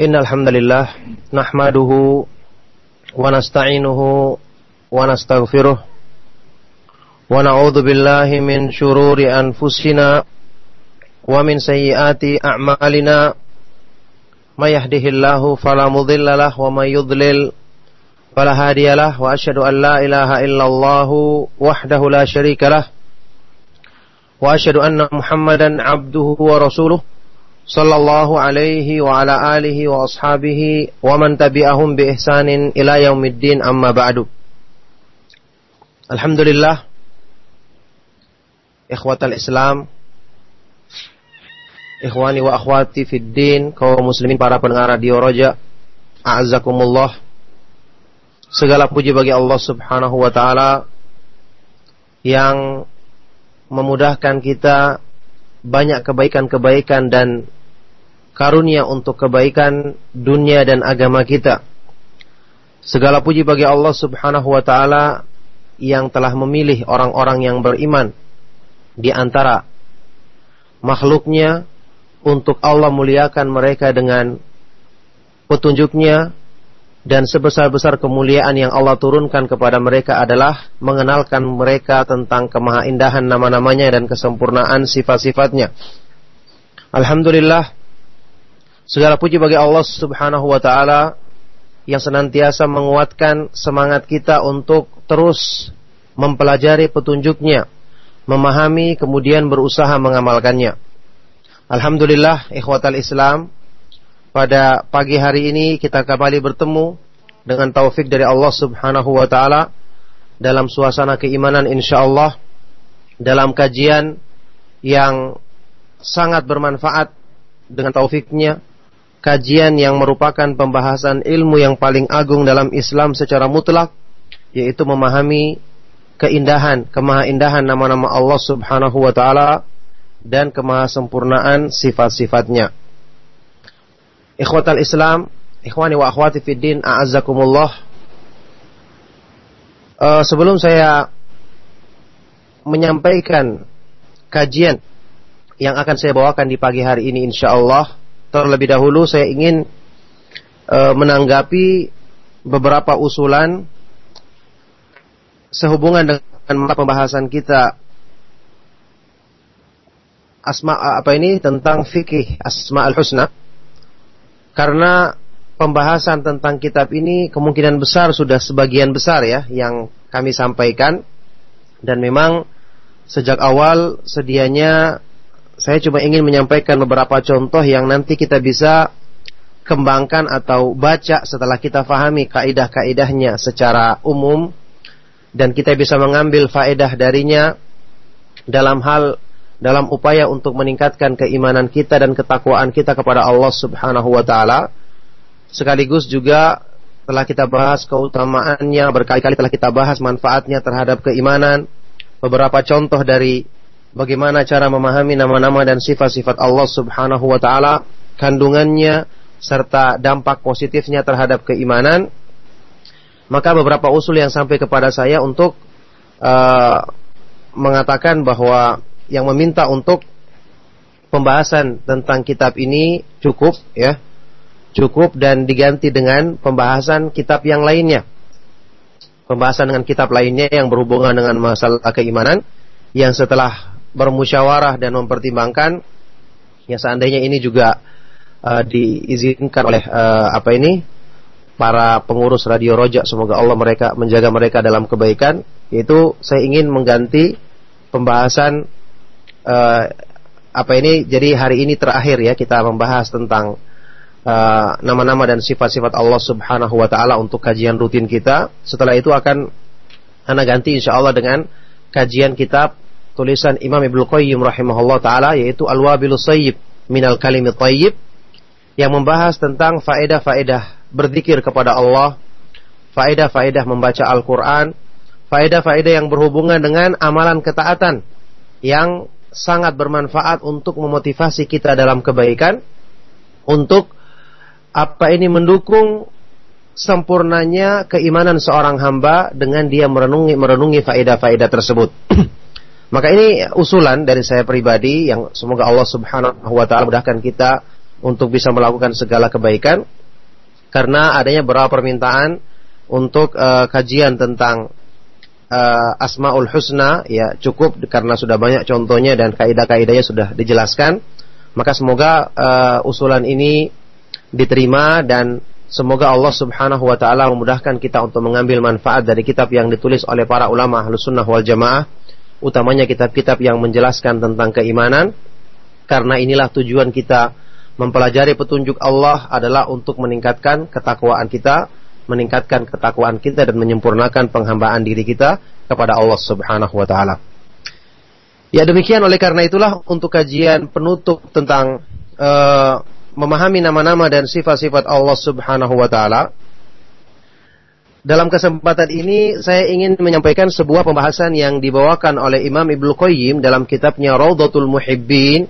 إن الحمد لله نحمده ونستعينه ونستغفره ونعوذ بالله من شرور أنفسنا ومن سيئات أعمالنا ما يهده الله فلا مضل له وما يضلل فلا هادي له وأشهد أن لا إله إلا الله وحده لا شريك له وأشهد أن محمدا عبده ورسوله sallallahu alaihi wa ala alihi wa ashabihi wa man tabi'ahum bi ihsanin ila yaumiddin amma ba'du. Alhamdulillah ikhwatal Islam ikhwani wa akhwati fid din kaum muslimin para pendengar radio Roja a'azzakumullah segala puji bagi Allah Subhanahu wa taala yang memudahkan kita banyak kebaikan-kebaikan dan karunia untuk kebaikan dunia dan agama kita. Segala puji bagi Allah Subhanahu wa taala yang telah memilih orang-orang yang beriman di antara makhluknya untuk Allah muliakan mereka dengan petunjuknya dan sebesar-besar kemuliaan yang Allah turunkan kepada mereka adalah mengenalkan mereka tentang kemahaindahan nama-namanya dan kesempurnaan sifat-sifatnya. Alhamdulillah Segala puji bagi Allah Subhanahu wa taala yang senantiasa menguatkan semangat kita untuk terus mempelajari petunjuknya, memahami kemudian berusaha mengamalkannya. Alhamdulillah ikhwatal Islam pada pagi hari ini kita kembali bertemu dengan taufik dari Allah Subhanahu wa taala dalam suasana keimanan insyaallah dalam kajian yang sangat bermanfaat dengan taufiknya kajian yang merupakan pembahasan ilmu yang paling agung dalam Islam secara mutlak yaitu memahami keindahan, kemahaindahan nama-nama Allah Subhanahu wa taala dan kemahasempurnaan sifat-sifatnya. Ikhwatal Islam, ikhwani wa akhwati fid din, a'azzakumullah. Uh, sebelum saya menyampaikan kajian yang akan saya bawakan di pagi hari ini insyaallah terlebih dahulu saya ingin e, menanggapi beberapa usulan sehubungan dengan pembahasan kita. Asma apa ini? Tentang fikih asma al husna. Karena pembahasan tentang kitab ini kemungkinan besar sudah sebagian besar ya yang kami sampaikan. Dan memang sejak awal sedianya saya cuma ingin menyampaikan beberapa contoh yang nanti kita bisa kembangkan atau baca setelah kita fahami kaidah-kaidahnya secara umum dan kita bisa mengambil faedah darinya dalam hal dalam upaya untuk meningkatkan keimanan kita dan ketakwaan kita kepada Allah Subhanahu wa taala. Sekaligus juga telah kita bahas keutamaannya, berkali-kali telah kita bahas manfaatnya terhadap keimanan. Beberapa contoh dari bagaimana cara memahami nama-nama dan sifat-sifat Allah Subhanahu wa taala, kandungannya serta dampak positifnya terhadap keimanan. Maka beberapa usul yang sampai kepada saya untuk uh, mengatakan bahwa yang meminta untuk pembahasan tentang kitab ini cukup ya. Cukup dan diganti dengan pembahasan kitab yang lainnya. Pembahasan dengan kitab lainnya yang berhubungan dengan masalah keimanan yang setelah bermusyawarah dan mempertimbangkan ya seandainya ini juga uh, diizinkan oleh uh, apa ini para pengurus radio Rojak semoga Allah mereka menjaga mereka dalam kebaikan yaitu saya ingin mengganti pembahasan uh, apa ini jadi hari ini terakhir ya kita membahas tentang nama-nama uh, dan sifat-sifat Allah Subhanahu wa taala untuk kajian rutin kita. Setelah itu akan anda ganti insya Allah dengan kajian kitab tulisan Imam Ibnu Qayyim rahimahullah taala yaitu Al-Wabilus Sayyib minal kalimit thayyib yang membahas tentang faedah-faedah berzikir kepada Allah, faedah-faedah membaca Al-Qur'an, faedah-faedah yang berhubungan dengan amalan ketaatan yang sangat bermanfaat untuk memotivasi kita dalam kebaikan untuk apa ini mendukung sempurnanya keimanan seorang hamba dengan dia merenungi merenungi faedah-faedah tersebut. Maka ini usulan dari saya pribadi yang semoga Allah Subhanahu wa taala mudahkan kita untuk bisa melakukan segala kebaikan. Karena adanya beberapa permintaan untuk uh, kajian tentang uh, Asmaul Husna ya cukup karena sudah banyak contohnya dan kaidah-kaidahnya sudah dijelaskan. Maka semoga uh, usulan ini diterima dan semoga Allah Subhanahu wa taala memudahkan kita untuk mengambil manfaat dari kitab yang ditulis oleh para ulama Ahlus Sunnah wal Jamaah utamanya kitab-kitab yang menjelaskan tentang keimanan karena inilah tujuan kita mempelajari petunjuk Allah adalah untuk meningkatkan ketakwaan kita meningkatkan ketakwaan kita dan menyempurnakan penghambaan diri kita kepada Allah Subhanahu wa taala. Ya demikian oleh karena itulah untuk kajian penutup tentang uh, memahami nama-nama dan sifat-sifat Allah Subhanahu wa taala. Dalam kesempatan ini saya ingin menyampaikan sebuah pembahasan yang dibawakan oleh Imam Ibnu Qayyim dalam kitabnya Raudhatul Muhibbin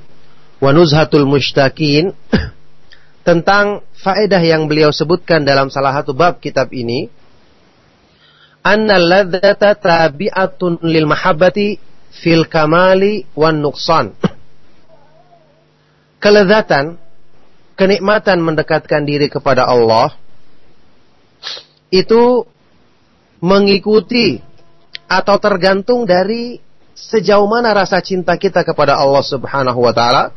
wa Nuzhatul Mushtaqin tentang faedah yang beliau sebutkan dalam salah satu bab kitab ini. Anna ladzata tabi'atun lil mahabbati fil kamali wan nuqsan. Kelezatan kenikmatan mendekatkan diri kepada Allah itu mengikuti atau tergantung dari sejauh mana rasa cinta kita kepada Allah Subhanahu wa taala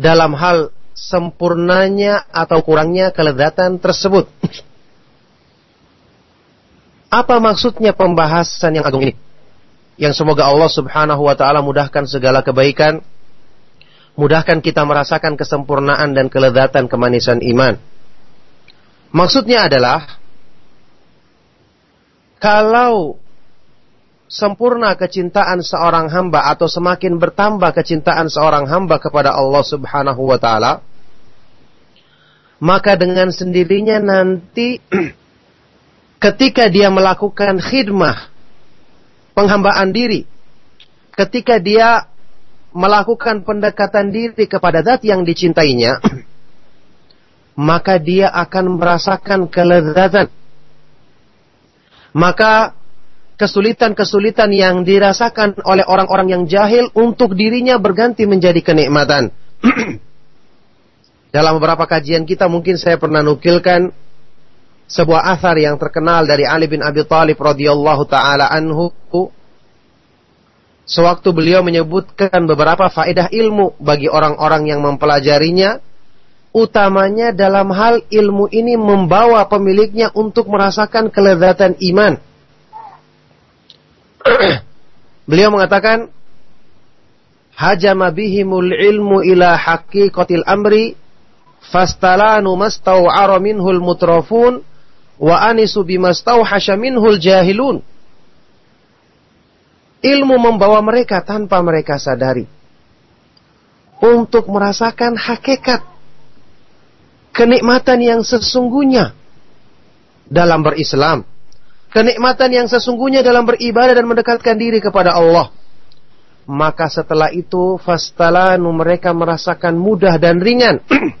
dalam hal sempurnanya atau kurangnya kelezatan tersebut. Apa maksudnya pembahasan yang agung ini? Yang semoga Allah Subhanahu wa taala mudahkan segala kebaikan, mudahkan kita merasakan kesempurnaan dan kelezatan kemanisan iman. Maksudnya adalah kalau sempurna kecintaan seorang hamba atau semakin bertambah kecintaan seorang hamba kepada Allah Subhanahu wa taala, maka dengan sendirinya nanti ketika dia melakukan khidmah penghambaan diri, ketika dia melakukan pendekatan diri kepada zat yang dicintainya, maka dia akan merasakan kelezatan. Maka kesulitan-kesulitan yang dirasakan oleh orang-orang yang jahil untuk dirinya berganti menjadi kenikmatan. Dalam beberapa kajian kita mungkin saya pernah nukilkan sebuah athar yang terkenal dari Ali bin Abi Thalib radhiyallahu taala anhu sewaktu beliau menyebutkan beberapa faedah ilmu bagi orang-orang yang mempelajarinya utamanya dalam hal ilmu ini membawa pemiliknya untuk merasakan kelezatan iman beliau mengatakan hajama bihimul ilmu ila haqiqatil amri fastalanu mastaw'ara minhul mutrafun wa anisu bimastawhasha minhul jahilun. Ilmu membawa mereka tanpa mereka sadari untuk merasakan hakikat kenikmatan yang sesungguhnya dalam berislam, kenikmatan yang sesungguhnya dalam beribadah dan mendekatkan diri kepada Allah. Maka setelah itu fastalanu mereka merasakan mudah dan ringan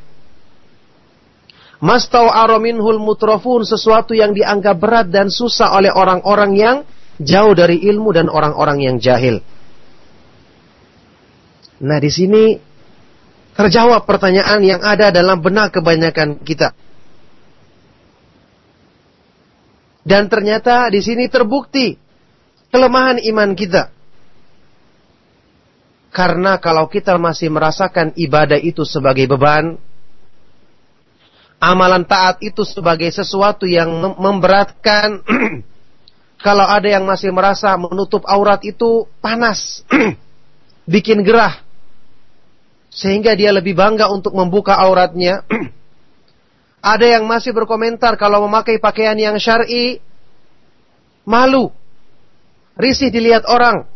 Mastau arominhul mutrofun sesuatu yang dianggap berat dan susah oleh orang-orang yang jauh dari ilmu dan orang-orang yang jahil. Nah di sini terjawab pertanyaan yang ada dalam benak kebanyakan kita. Dan ternyata di sini terbukti kelemahan iman kita. Karena kalau kita masih merasakan ibadah itu sebagai beban, amalan taat itu sebagai sesuatu yang memberatkan. Kalau ada yang masih merasa menutup aurat itu panas, bikin gerah, sehingga dia lebih bangga untuk membuka auratnya. ada yang masih berkomentar kalau memakai pakaian yang syar'i malu, risih dilihat orang.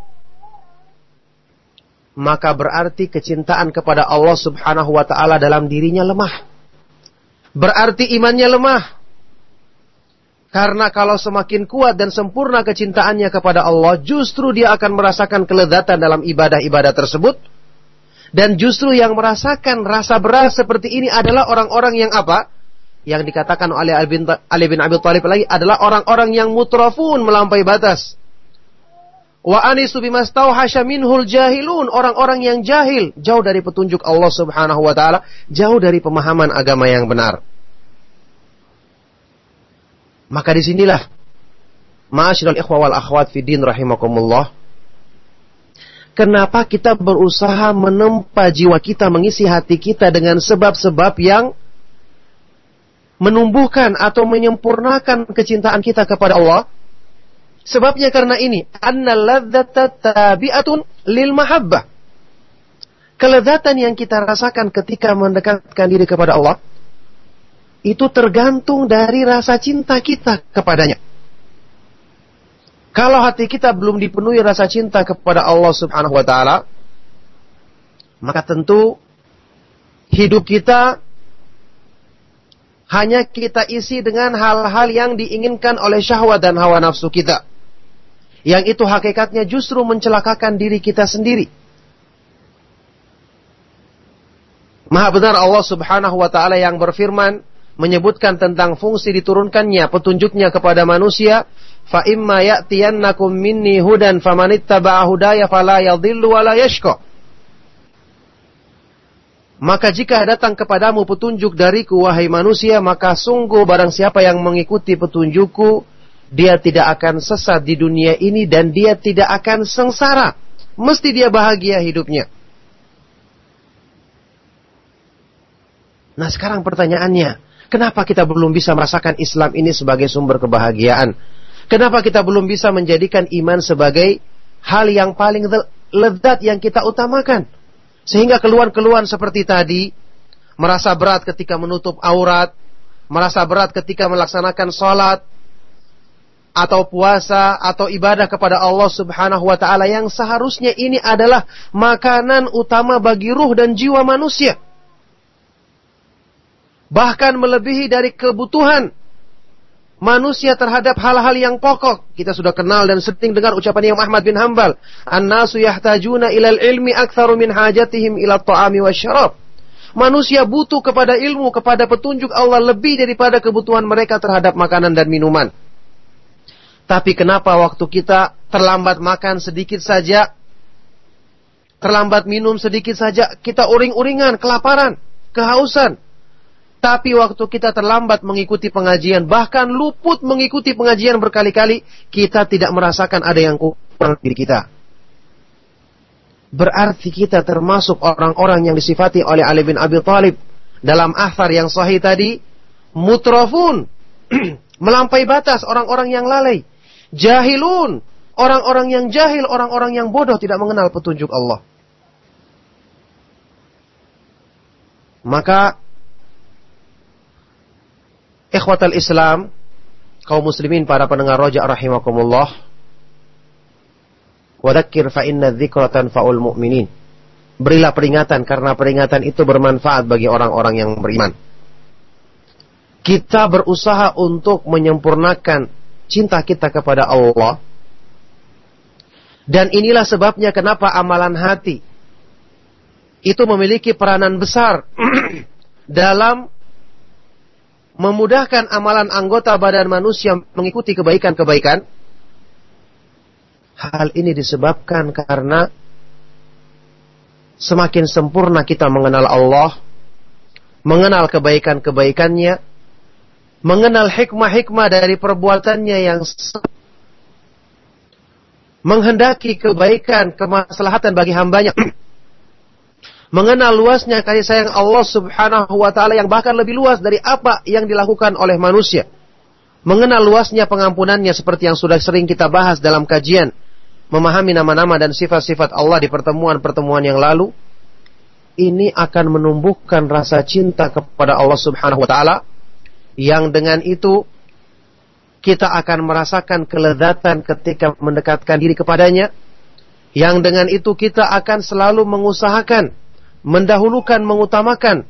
Maka berarti kecintaan kepada Allah Subhanahu wa taala dalam dirinya lemah berarti imannya lemah. Karena kalau semakin kuat dan sempurna kecintaannya kepada Allah, justru dia akan merasakan kelezatan dalam ibadah-ibadah tersebut. Dan justru yang merasakan rasa berat seperti ini adalah orang-orang yang apa? Yang dikatakan oleh Ali bin, Abi Thalib lagi adalah orang-orang yang mutrafun melampaui batas. Wa anisu bimastauhasya minhul jahilun. Orang-orang yang jahil. Jauh dari petunjuk Allah subhanahu wa ta'ala. Jauh dari pemahaman agama yang benar. Maka di sinilah. Ma'asyiral ikhwa wal akhwat fi din rahimakumullah. Kenapa kita berusaha menempa jiwa kita, mengisi hati kita dengan sebab-sebab yang menumbuhkan atau menyempurnakan kecintaan kita kepada Allah? Sebabnya karena ini, tabi'atun lil mahabbah. Kelezatan yang kita rasakan ketika mendekatkan diri kepada Allah itu tergantung dari rasa cinta kita kepadanya. Kalau hati kita belum dipenuhi rasa cinta kepada Allah Subhanahu wa taala, maka tentu hidup kita hanya kita isi dengan hal-hal yang diinginkan oleh syahwat dan hawa nafsu kita. Yang itu hakikatnya justru mencelakakan diri kita sendiri. Maha benar Allah subhanahu wa ta'ala yang berfirman menyebutkan tentang fungsi diturunkannya petunjuknya kepada manusia fa imma ya'tiyannakum minni hudan famanittaba'a hudaya fala yadhillu wa la yashqa maka jika datang kepadamu petunjuk dariku wahai manusia maka sungguh barang siapa yang mengikuti petunjukku dia tidak akan sesat di dunia ini dan dia tidak akan sengsara. Mesti dia bahagia hidupnya. Nah sekarang pertanyaannya, kenapa kita belum bisa merasakan Islam ini sebagai sumber kebahagiaan? Kenapa kita belum bisa menjadikan iman sebagai hal yang paling lezat yang kita utamakan? Sehingga keluhan-keluhan seperti tadi, merasa berat ketika menutup aurat, merasa berat ketika melaksanakan sholat, atau puasa atau ibadah kepada Allah Subhanahu wa taala yang seharusnya ini adalah makanan utama bagi ruh dan jiwa manusia. Bahkan melebihi dari kebutuhan manusia terhadap hal-hal yang pokok. Kita sudah kenal dan sering dengar ucapan Imam Ahmad bin Hambal, "An-nasu yahtajuna ilal ilmi aktsaru min hajatihim ila ta'ami wasyarab." Manusia butuh kepada ilmu, kepada petunjuk Allah lebih daripada kebutuhan mereka terhadap makanan dan minuman. Tapi kenapa waktu kita terlambat makan sedikit saja, terlambat minum sedikit saja, kita uring-uringan, kelaparan, kehausan. Tapi waktu kita terlambat mengikuti pengajian, bahkan luput mengikuti pengajian berkali-kali, kita tidak merasakan ada yang kurang diri kita. Berarti kita termasuk orang-orang yang disifati oleh Ali bin Abi Thalib dalam athar yang sahih tadi, mutrafun, melampaui batas orang-orang yang lalai Jahilun. Orang-orang yang jahil, orang-orang yang bodoh tidak mengenal petunjuk Allah. Maka ikhwatal Islam, kaum muslimin para pendengar rojak rahimakumullah, wadakir fa inna dzikra tanfa'ul mu'minin. Berilah peringatan karena peringatan itu bermanfaat bagi orang-orang yang beriman. Kita berusaha untuk menyempurnakan cinta kita kepada Allah. Dan inilah sebabnya kenapa amalan hati itu memiliki peranan besar dalam memudahkan amalan anggota badan manusia mengikuti kebaikan-kebaikan. Hal ini disebabkan karena semakin sempurna kita mengenal Allah, mengenal kebaikan-kebaikannya, mengenal hikmah-hikmah dari perbuatannya yang menghendaki kebaikan, kemaslahatan bagi hambanya. mengenal luasnya kasih sayang Allah subhanahu wa ta'ala yang bahkan lebih luas dari apa yang dilakukan oleh manusia. Mengenal luasnya pengampunannya seperti yang sudah sering kita bahas dalam kajian. Memahami nama-nama dan sifat-sifat Allah di pertemuan-pertemuan yang lalu. Ini akan menumbuhkan rasa cinta kepada Allah subhanahu wa ta'ala yang dengan itu kita akan merasakan kelezatan ketika mendekatkan diri kepadanya, yang dengan itu kita akan selalu mengusahakan, mendahulukan, mengutamakan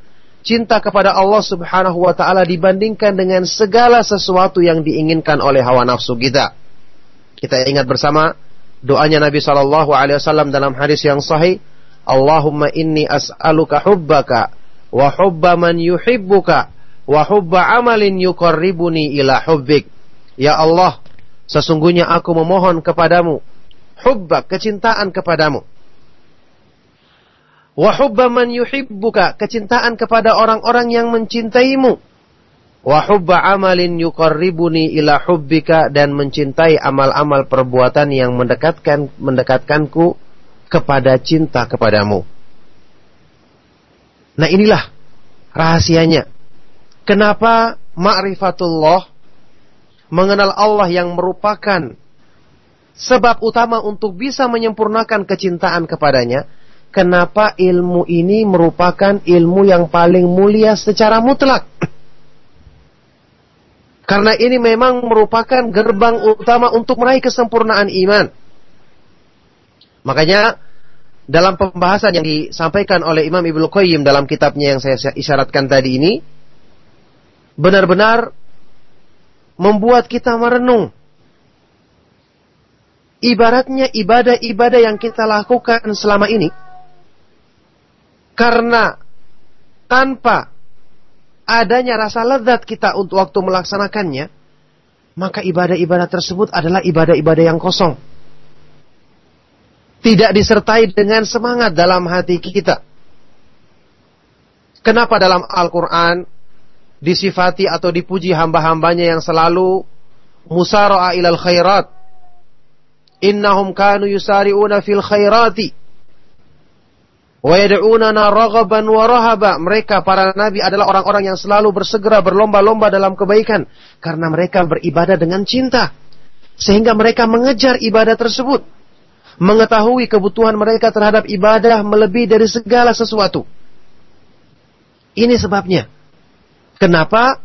cinta kepada Allah Subhanahu wa taala dibandingkan dengan segala sesuatu yang diinginkan oleh hawa nafsu kita. Kita ingat bersama doanya Nabi sallallahu alaihi wasallam dalam hadis yang sahih, Allahumma inni as'aluka hubbaka wa hubba man yuhibbuka wa hubba amalin yuqarribuni ila hubbik. Ya Allah, sesungguhnya aku memohon kepadamu hubbak, kecintaan kepadamu. Wa hubba man yuhibbuka, kecintaan kepada orang-orang yang mencintaimu. Wa hubba amalin yuqarribuni ila hubbika dan mencintai amal-amal perbuatan yang mendekatkan mendekatkanku kepada cinta kepadamu. Nah inilah rahasianya. Kenapa ma'rifatullah mengenal Allah yang merupakan sebab utama untuk bisa menyempurnakan kecintaan kepadanya. Kenapa ilmu ini merupakan ilmu yang paling mulia secara mutlak? Karena ini memang merupakan gerbang utama untuk meraih kesempurnaan iman. Makanya dalam pembahasan yang disampaikan oleh Imam Ibnu Qayyim dalam kitabnya yang saya isyaratkan tadi ini benar-benar membuat kita merenung. Ibaratnya ibadah-ibadah yang kita lakukan selama ini karena tanpa adanya rasa lezat kita untuk waktu melaksanakannya, maka ibadah-ibadah tersebut adalah ibadah-ibadah yang kosong. Tidak disertai dengan semangat dalam hati kita. Kenapa dalam Al-Quran disifati atau dipuji hamba-hambanya yang selalu musara'a ilal khairat. Innahum kanu yusari'una fil khairati. Raghaban wa. Mereka para nabi adalah orang-orang yang selalu bersegera berlomba-lomba dalam kebaikan karena mereka beribadah dengan cinta. Sehingga mereka mengejar ibadah tersebut. Mengetahui kebutuhan mereka terhadap ibadah melebihi dari segala sesuatu. Ini sebabnya Kenapa?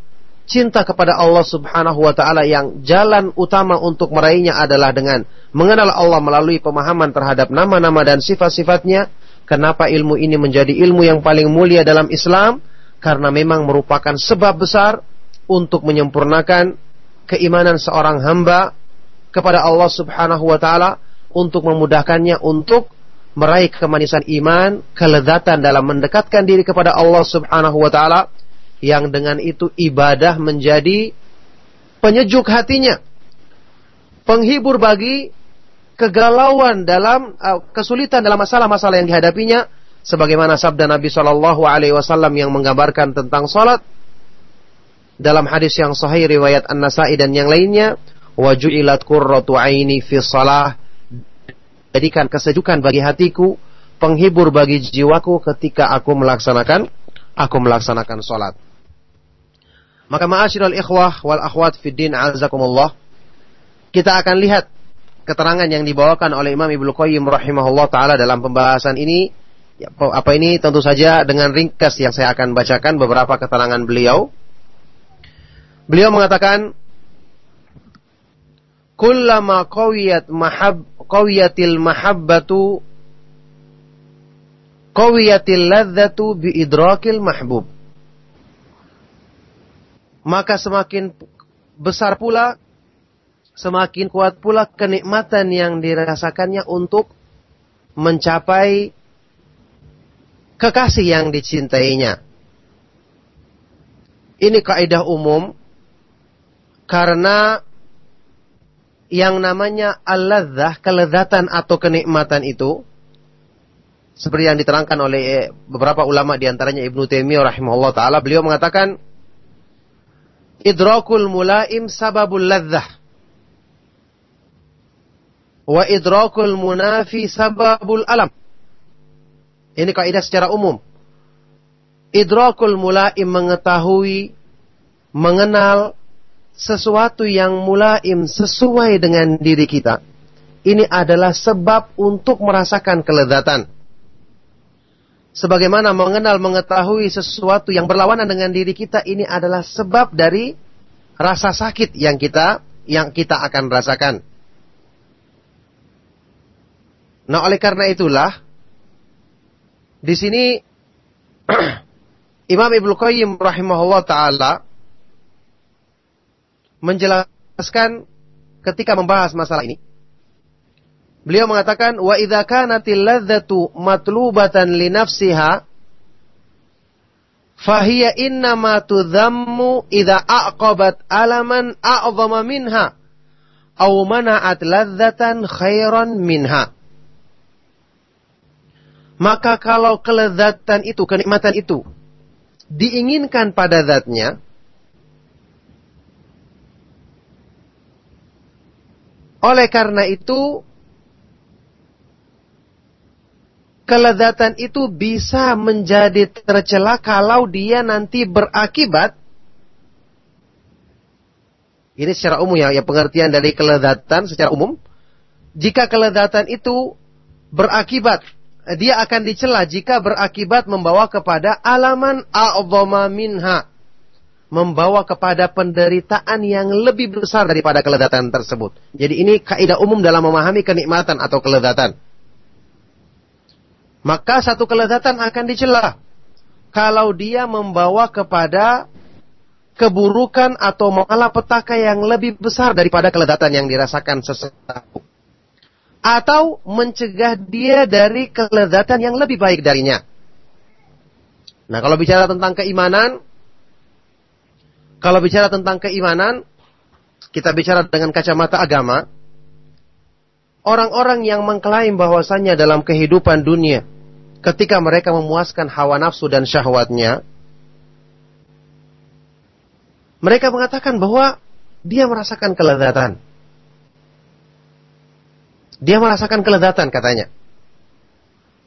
Cinta kepada Allah Subhanahu wa taala yang jalan utama untuk meraihnya adalah dengan mengenal Allah melalui pemahaman terhadap nama-nama dan sifat-sifatnya. Kenapa ilmu ini menjadi ilmu yang paling mulia dalam Islam? Karena memang merupakan sebab besar untuk menyempurnakan keimanan seorang hamba kepada Allah Subhanahu wa taala untuk memudahkannya untuk meraih kemanisan iman, kelezatan dalam mendekatkan diri kepada Allah Subhanahu wa taala yang dengan itu ibadah menjadi penyejuk hatinya, penghibur bagi kegalauan dalam uh, kesulitan dalam masalah-masalah yang dihadapinya sebagaimana sabda Nabi Shallallahu alaihi wasallam yang menggambarkan tentang salat dalam hadis yang sahih riwayat An-Nasa'i dan yang lainnya wajulat qurratu aini fi salah jadikan kesejukan bagi hatiku penghibur bagi jiwaku ketika aku melaksanakan aku melaksanakan salat maka ma'asyiral ikhwah wal akhwat fid din azakumullah. Kita akan lihat keterangan yang dibawakan oleh Imam Ibnu Qayyim rahimahullah taala dalam pembahasan ini. Ya, apa ini tentu saja dengan ringkas yang saya akan bacakan beberapa keterangan beliau. Beliau mengatakan kullama qawiyat mahab qawiyatil mahabbatu qawiyatil ladzatu bi idrakil mahbub maka semakin besar pula, semakin kuat pula kenikmatan yang dirasakannya untuk mencapai kekasih yang dicintainya. Ini kaidah umum karena yang namanya al-ladzah, kelezatan atau kenikmatan itu seperti yang diterangkan oleh beberapa ulama di antaranya Ibnu Taimiyah rahimahullah taala beliau mengatakan idrakul mulaim sababul ladzah wa idrakul munafi sababul alam. Ini kaidah secara umum. Idrakul mulaim mengetahui, mengenal sesuatu yang mulaim sesuai dengan diri kita. Ini adalah sebab untuk merasakan kelezatan sebagaimana mengenal mengetahui sesuatu yang berlawanan dengan diri kita ini adalah sebab dari rasa sakit yang kita yang kita akan rasakan. Nah, oleh karena itulah di sini Imam Ibnu Qayyim rahimahullah taala menjelaskan ketika membahas masalah ini Beliau mengatakan wa idza kanatil ladzatu matlubatan li nafsiha fahiya innama tudhammu idza aqabat alaman a'zama minha au mana'at ladzatan khairan minha. Maka kalau kelezatan itu, kenikmatan itu diinginkan pada zatnya, oleh karena itu kelezatan itu bisa menjadi tercela kalau dia nanti berakibat ini secara umum ya, ya pengertian dari kelezatan secara umum. Jika kelezatan itu berakibat, dia akan dicela jika berakibat membawa kepada alaman a'zama minha. Membawa kepada penderitaan yang lebih besar daripada kelezatan tersebut. Jadi ini kaidah umum dalam memahami kenikmatan atau kelezatan. Maka satu kelezatan akan dicela kalau dia membawa kepada keburukan atau malapetaka yang lebih besar daripada kelezatan yang dirasakan sesuatu. Atau mencegah dia dari kelezatan yang lebih baik darinya. Nah, kalau bicara tentang keimanan, kalau bicara tentang keimanan, kita bicara dengan kacamata agama, orang-orang yang mengklaim bahwasanya dalam kehidupan dunia, ketika mereka memuaskan hawa nafsu dan syahwatnya, mereka mengatakan bahwa dia merasakan kelezatan. Dia merasakan kelezatan katanya.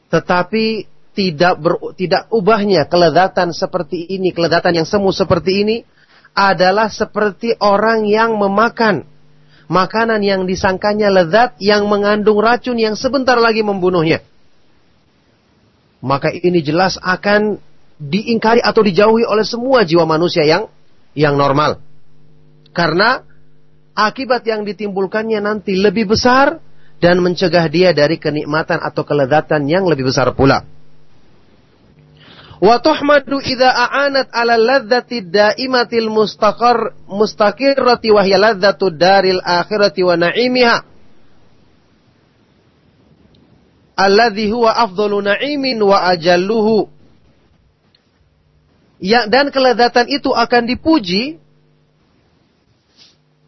Tetapi tidak ber, tidak ubahnya kelezatan seperti ini, kelezatan yang semu seperti ini adalah seperti orang yang memakan makanan yang disangkanya lezat yang mengandung racun yang sebentar lagi membunuhnya. Maka ini jelas akan diingkari atau dijauhi oleh semua jiwa manusia yang yang normal. Karena akibat yang ditimbulkannya nanti lebih besar dan mencegah dia dari kenikmatan atau kelezatan yang lebih besar pula. Wa tuhmadu idza a'anat 'ala ladzati daimatil mustaqar mustaqirrati wa hiya ladzatu daril akhirati wa na'imiha. Alladhi huwa afdalu na'imin wa ajalluhu ya, dan kelezatan itu akan dipuji,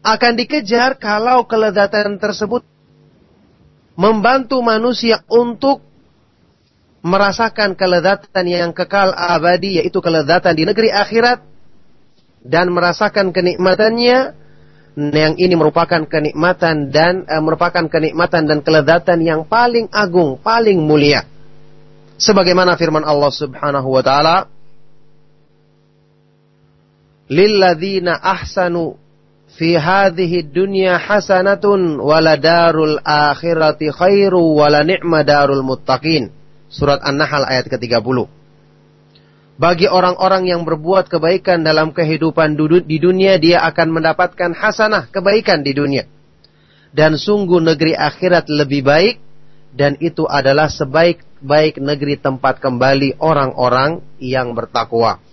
akan dikejar kalau kelezatan tersebut membantu manusia untuk merasakan kelezatan yang kekal abadi, yaitu kelezatan di negeri akhirat, dan merasakan kenikmatannya, yang ini merupakan kenikmatan dan e, merupakan kenikmatan dan kelezatan yang paling agung, paling mulia. Sebagaimana firman Allah Subhanahu wa taala, lilladzina ahsanu fi hadhihi dunya hasanatun waladarul akhirati khairu wala ni'ma darul muttaqin. Surat An-Nahl ayat ke-30. Bagi orang-orang yang berbuat kebaikan dalam kehidupan di dunia, dia akan mendapatkan hasanah, kebaikan di dunia. Dan sungguh negeri akhirat lebih baik, dan itu adalah sebaik-baik negeri tempat kembali orang-orang yang bertakwa.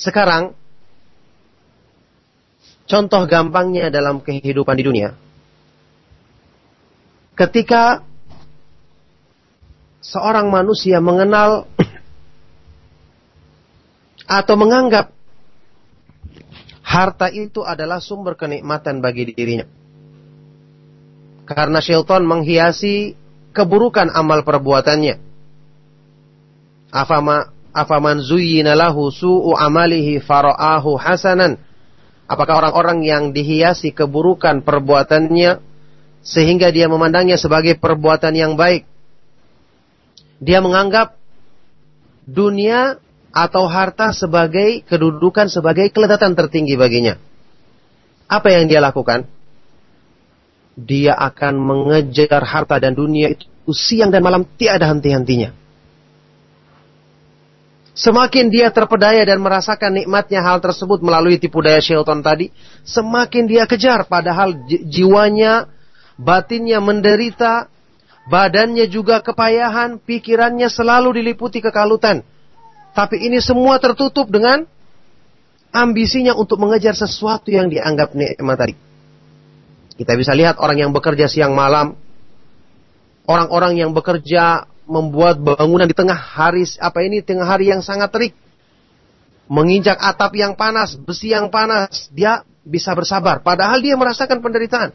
Sekarang, contoh gampangnya dalam kehidupan di dunia. Ketika seorang manusia mengenal atau menganggap harta itu adalah sumber kenikmatan bagi dirinya. Karena syaitan menghiasi keburukan amal perbuatannya. Afama afaman zuyyina lahu su'u amalihi fara'ahu hasanan apakah orang-orang yang dihiasi keburukan perbuatannya sehingga dia memandangnya sebagai perbuatan yang baik? Dia menganggap dunia atau harta sebagai kedudukan sebagai kelezatan tertinggi baginya. Apa yang dia lakukan? Dia akan mengejar harta dan dunia itu siang dan malam tiada henti-hentinya Semakin dia terpedaya dan merasakan nikmatnya hal tersebut melalui tipu daya syaitan tadi, semakin dia kejar padahal jiwanya, batinnya menderita, badannya juga kepayahan, pikirannya selalu diliputi kekalutan. Tapi ini semua tertutup dengan ambisinya untuk mengejar sesuatu yang dianggap nikmat tadi. Kita bisa lihat orang yang bekerja siang malam, orang-orang yang bekerja membuat bangunan di tengah hari apa ini tengah hari yang sangat terik menginjak atap yang panas, besi yang panas, dia bisa bersabar. Padahal dia merasakan penderitaan.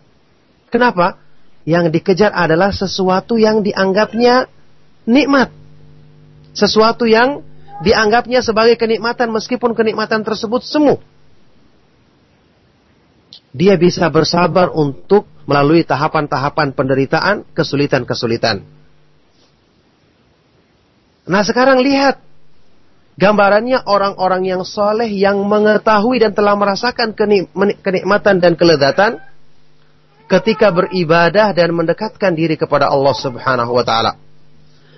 Kenapa? Yang dikejar adalah sesuatu yang dianggapnya nikmat. Sesuatu yang dianggapnya sebagai kenikmatan meskipun kenikmatan tersebut semu. Dia bisa bersabar untuk melalui tahapan-tahapan penderitaan, kesulitan-kesulitan. Nah sekarang lihat gambarannya orang-orang yang soleh yang mengetahui dan telah merasakan kenikmatan dan kelezatan ketika beribadah dan mendekatkan diri kepada Allah Subhanahu wa taala.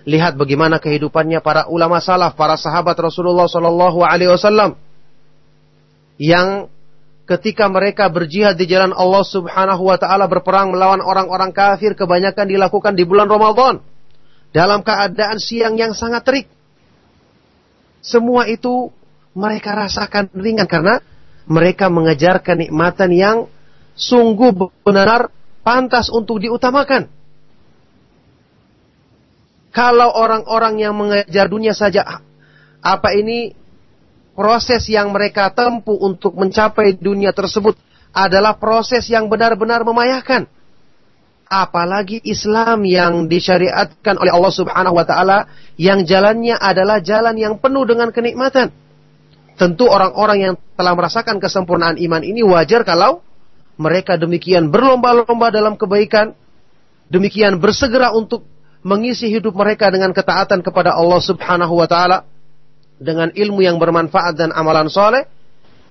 Lihat bagaimana kehidupannya para ulama salaf, para sahabat Rasulullah sallallahu alaihi wasallam yang ketika mereka berjihad di jalan Allah Subhanahu wa taala berperang melawan orang-orang kafir kebanyakan dilakukan di bulan Ramadan dalam keadaan siang yang sangat terik. Semua itu mereka rasakan ringan karena mereka mengejar kenikmatan yang sungguh benar pantas untuk diutamakan. Kalau orang-orang yang mengejar dunia saja, apa ini proses yang mereka tempuh untuk mencapai dunia tersebut adalah proses yang benar-benar memayahkan. Apalagi Islam yang disyariatkan oleh Allah Subhanahu wa taala yang jalannya adalah jalan yang penuh dengan kenikmatan. Tentu orang-orang yang telah merasakan kesempurnaan iman ini wajar kalau mereka demikian berlomba-lomba dalam kebaikan, demikian bersegera untuk mengisi hidup mereka dengan ketaatan kepada Allah Subhanahu wa taala dengan ilmu yang bermanfaat dan amalan soleh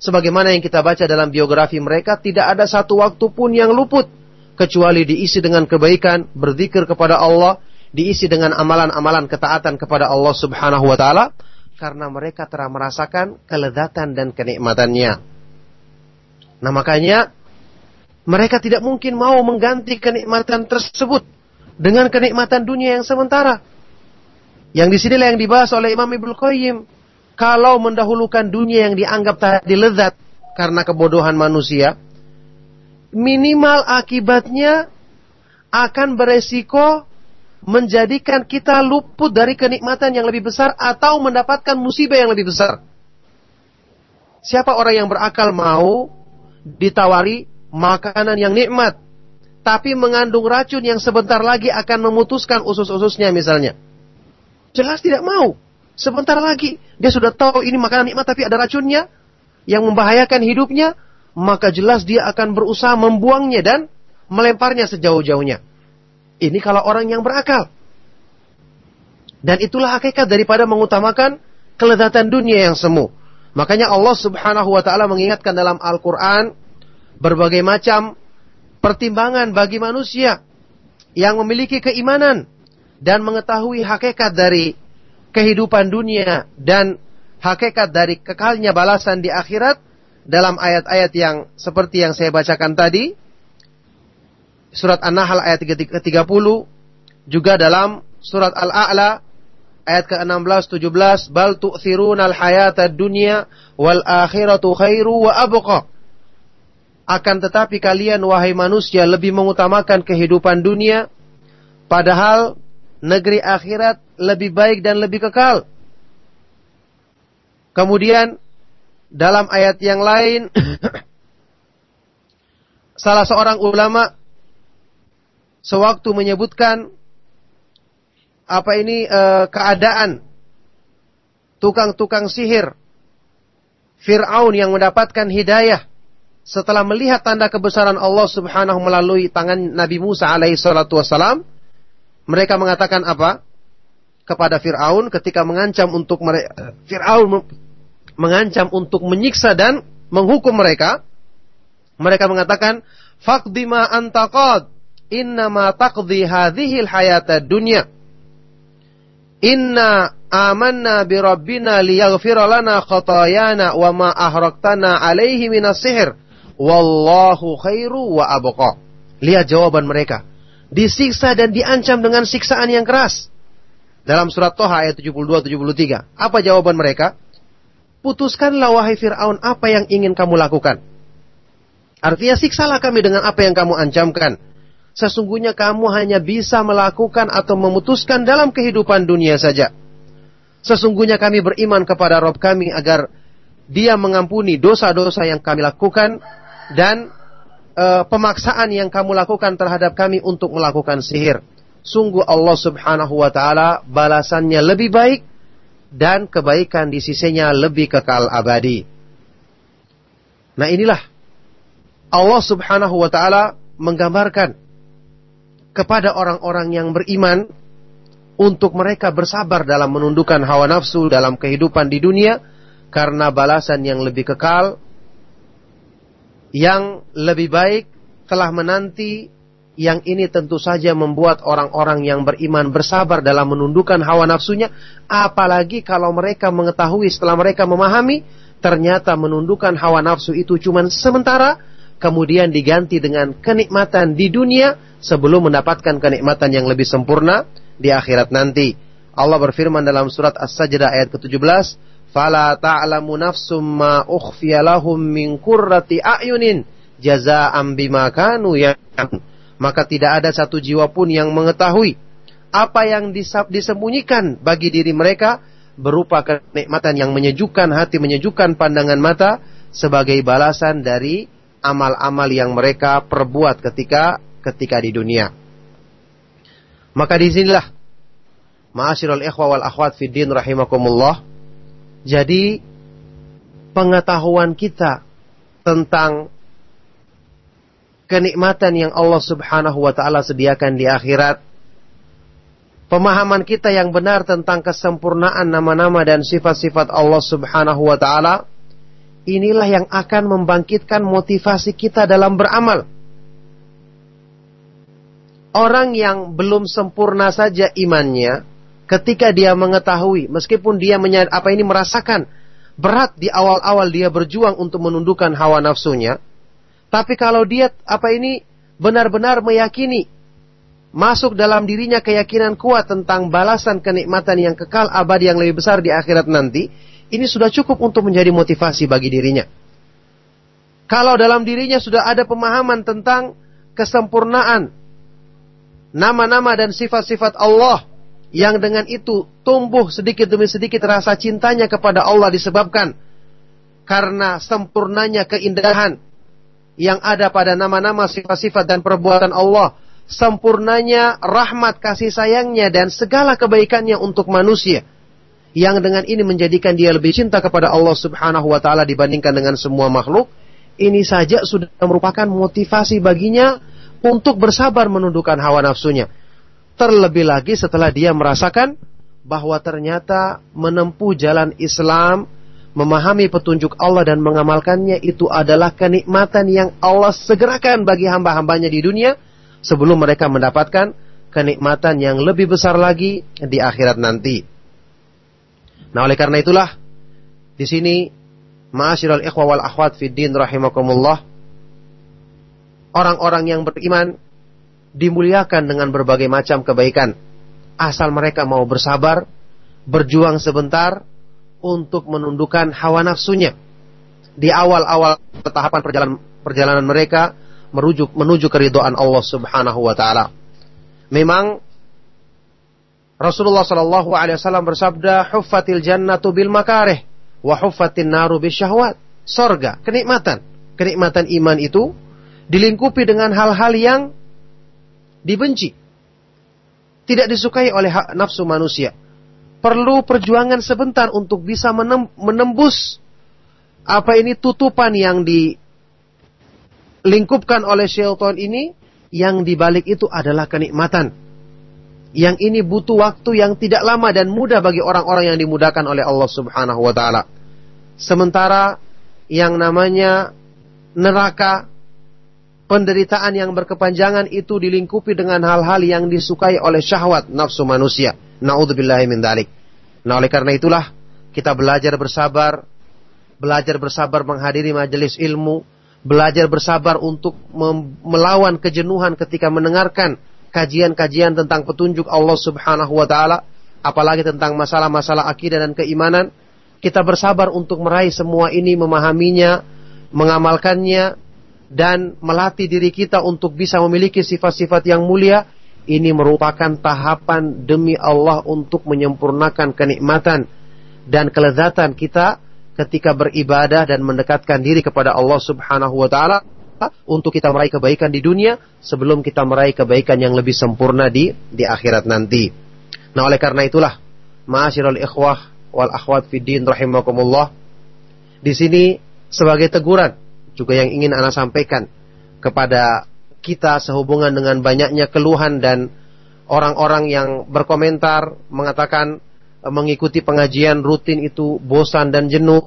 sebagaimana yang kita baca dalam biografi mereka tidak ada satu waktu pun yang luput kecuali diisi dengan kebaikan, berzikir kepada Allah, diisi dengan amalan-amalan ketaatan kepada Allah Subhanahu wa taala karena mereka telah merasakan kelezatan dan kenikmatannya. Nah, makanya mereka tidak mungkin mau mengganti kenikmatan tersebut dengan kenikmatan dunia yang sementara. Yang di sinilah yang dibahas oleh Imam Ibnu Qayyim. Kalau mendahulukan dunia yang dianggap tadi lezat karena kebodohan manusia, minimal akibatnya akan beresiko menjadikan kita luput dari kenikmatan yang lebih besar atau mendapatkan musibah yang lebih besar. Siapa orang yang berakal mau ditawari makanan yang nikmat, tapi mengandung racun yang sebentar lagi akan memutuskan usus-ususnya misalnya. Jelas tidak mau. Sebentar lagi dia sudah tahu ini makanan nikmat tapi ada racunnya yang membahayakan hidupnya, maka jelas dia akan berusaha membuangnya dan melemparnya sejauh-jauhnya. Ini kalau orang yang berakal. Dan itulah hakikat daripada mengutamakan kelezatan dunia yang semu. Makanya Allah Subhanahu wa taala mengingatkan dalam Al-Qur'an berbagai macam pertimbangan bagi manusia yang memiliki keimanan dan mengetahui hakikat dari kehidupan dunia dan hakikat dari kekalnya balasan di akhirat dalam ayat-ayat yang seperti yang saya bacakan tadi surat An-Nahl ayat 30 juga dalam surat Al-A'la ayat ke-16 17 bal tu'thirunal hayatad dunya wal akhiratu khairu wa abqa akan tetapi kalian wahai manusia lebih mengutamakan kehidupan dunia padahal negeri akhirat lebih baik dan lebih kekal. Kemudian dalam ayat yang lain salah seorang ulama sewaktu menyebutkan apa ini e, keadaan tukang-tukang sihir Fir'aun yang mendapatkan hidayah setelah melihat tanda kebesaran Allah Subhanahu melalui tangan Nabi Musa alaihi salatu wasalam, mereka mengatakan apa? Kepada Firaun ketika mengancam untuk mereka Firaun mengancam untuk menyiksa dan menghukum mereka, mereka mengatakan, "Faqdi ma antaqad, innama taqdi hadhihi hayata dunya." Inna amanna bi rabbina liyaghfira lana khatayana wa ma ahraktana alaihi minas sihr Wallahu khairu wa abqa. Lihat jawaban mereka. Disiksa dan diancam dengan siksaan yang keras. Dalam surat Toha ayat 72-73. Apa jawaban mereka? Putuskanlah wahai Fir'aun apa yang ingin kamu lakukan. Artinya siksalah kami dengan apa yang kamu ancamkan. Sesungguhnya kamu hanya bisa melakukan atau memutuskan dalam kehidupan dunia saja. Sesungguhnya kami beriman kepada Rob kami agar dia mengampuni dosa-dosa yang kami lakukan dan uh, pemaksaan yang kamu lakukan terhadap kami untuk melakukan sihir. Sungguh Allah Subhanahu wa taala balasannya lebih baik dan kebaikan di sisinya lebih kekal abadi. Nah, inilah Allah Subhanahu wa taala menggambarkan kepada orang-orang yang beriman untuk mereka bersabar dalam menundukkan hawa nafsu dalam kehidupan di dunia karena balasan yang lebih kekal yang lebih baik telah menanti yang ini tentu saja membuat orang-orang yang beriman bersabar dalam menundukkan hawa nafsunya. Apalagi kalau mereka mengetahui setelah mereka memahami ternyata menundukkan hawa nafsu itu cuma sementara kemudian diganti dengan kenikmatan di dunia sebelum mendapatkan kenikmatan yang lebih sempurna di akhirat nanti. Allah berfirman dalam surat As-Sajdah ayat ke-17 fala ta'lamu nafsum ma ukhfiya lahum min qurrati a'yunin jazaa'an bima kanu maka tidak ada satu jiwa pun yang mengetahui apa yang disembunyikan bagi diri mereka berupa kenikmatan yang menyejukkan hati, menyejukkan pandangan mata sebagai balasan dari amal-amal yang mereka perbuat ketika ketika di dunia. Maka di sinilah ma'asyiral ikhwa wal akhwat fid din rahimakumullah jadi pengetahuan kita tentang kenikmatan yang Allah Subhanahu wa taala sediakan di akhirat pemahaman kita yang benar tentang kesempurnaan nama-nama dan sifat-sifat Allah Subhanahu wa taala inilah yang akan membangkitkan motivasi kita dalam beramal. Orang yang belum sempurna saja imannya, ketika dia mengetahui meskipun dia menyad, apa ini merasakan berat di awal-awal dia berjuang untuk menundukkan hawa nafsunya tapi kalau dia apa ini benar-benar meyakini masuk dalam dirinya keyakinan kuat tentang balasan kenikmatan yang kekal abadi yang lebih besar di akhirat nanti ini sudah cukup untuk menjadi motivasi bagi dirinya. Kalau dalam dirinya sudah ada pemahaman tentang kesempurnaan nama-nama dan sifat-sifat Allah yang dengan itu tumbuh sedikit demi sedikit rasa cintanya kepada Allah disebabkan karena sempurnanya keindahan yang ada pada nama-nama sifat-sifat dan perbuatan Allah, sempurnanya rahmat kasih sayangnya dan segala kebaikannya untuk manusia. Yang dengan ini menjadikan dia lebih cinta kepada Allah Subhanahu wa taala dibandingkan dengan semua makhluk, ini saja sudah merupakan motivasi baginya untuk bersabar menundukkan hawa nafsunya. Terlebih lagi setelah dia merasakan bahwa ternyata menempuh jalan Islam, memahami petunjuk Allah dan mengamalkannya itu adalah kenikmatan yang Allah segerakan bagi hamba-hambanya di dunia sebelum mereka mendapatkan kenikmatan yang lebih besar lagi di akhirat nanti. Nah, oleh karena itulah di sini ma'asyiral ikhwa wal akhwat fid din rahimakumullah orang-orang yang beriman dimuliakan dengan berbagai macam kebaikan. Asal mereka mau bersabar, berjuang sebentar untuk menundukkan hawa nafsunya. Di awal-awal tahapan perjalanan perjalanan mereka merujuk menuju keridoan Allah Subhanahu wa taala. Memang Rasulullah Shallallahu alaihi wasallam bersabda, "Huffatil jannatu bil makarih wa huffatin naru syahwat." Sorga, kenikmatan. Kenikmatan iman itu dilingkupi dengan hal-hal yang dibenci. Tidak disukai oleh nafsu manusia. Perlu perjuangan sebentar untuk bisa menembus apa ini tutupan yang dilingkupkan oleh syaitan ini yang dibalik itu adalah kenikmatan. Yang ini butuh waktu yang tidak lama dan mudah bagi orang-orang yang dimudahkan oleh Allah Subhanahu wa taala. Sementara yang namanya neraka penderitaan yang berkepanjangan itu dilingkupi dengan hal-hal yang disukai oleh syahwat nafsu manusia. Nauzubillahi min dalik. Nah, oleh karena itulah kita belajar bersabar, belajar bersabar menghadiri majelis ilmu, belajar bersabar untuk melawan kejenuhan ketika mendengarkan kajian-kajian tentang petunjuk Allah Subhanahu wa taala, apalagi tentang masalah-masalah akidah dan keimanan. Kita bersabar untuk meraih semua ini, memahaminya, mengamalkannya, dan melatih diri kita untuk bisa memiliki sifat-sifat yang mulia, ini merupakan tahapan demi Allah untuk menyempurnakan kenikmatan dan kelezatan kita ketika beribadah dan mendekatkan diri kepada Allah Subhanahu wa taala untuk kita meraih kebaikan di dunia sebelum kita meraih kebaikan yang lebih sempurna di di akhirat nanti. Nah, oleh karena itulah, ma'asyiral ikhwah wal akhwat fiddin rahimakumullah. Di sini sebagai teguran juga yang ingin Anda sampaikan kepada kita sehubungan dengan banyaknya keluhan dan orang-orang yang berkomentar mengatakan e, mengikuti pengajian rutin itu bosan dan jenuh,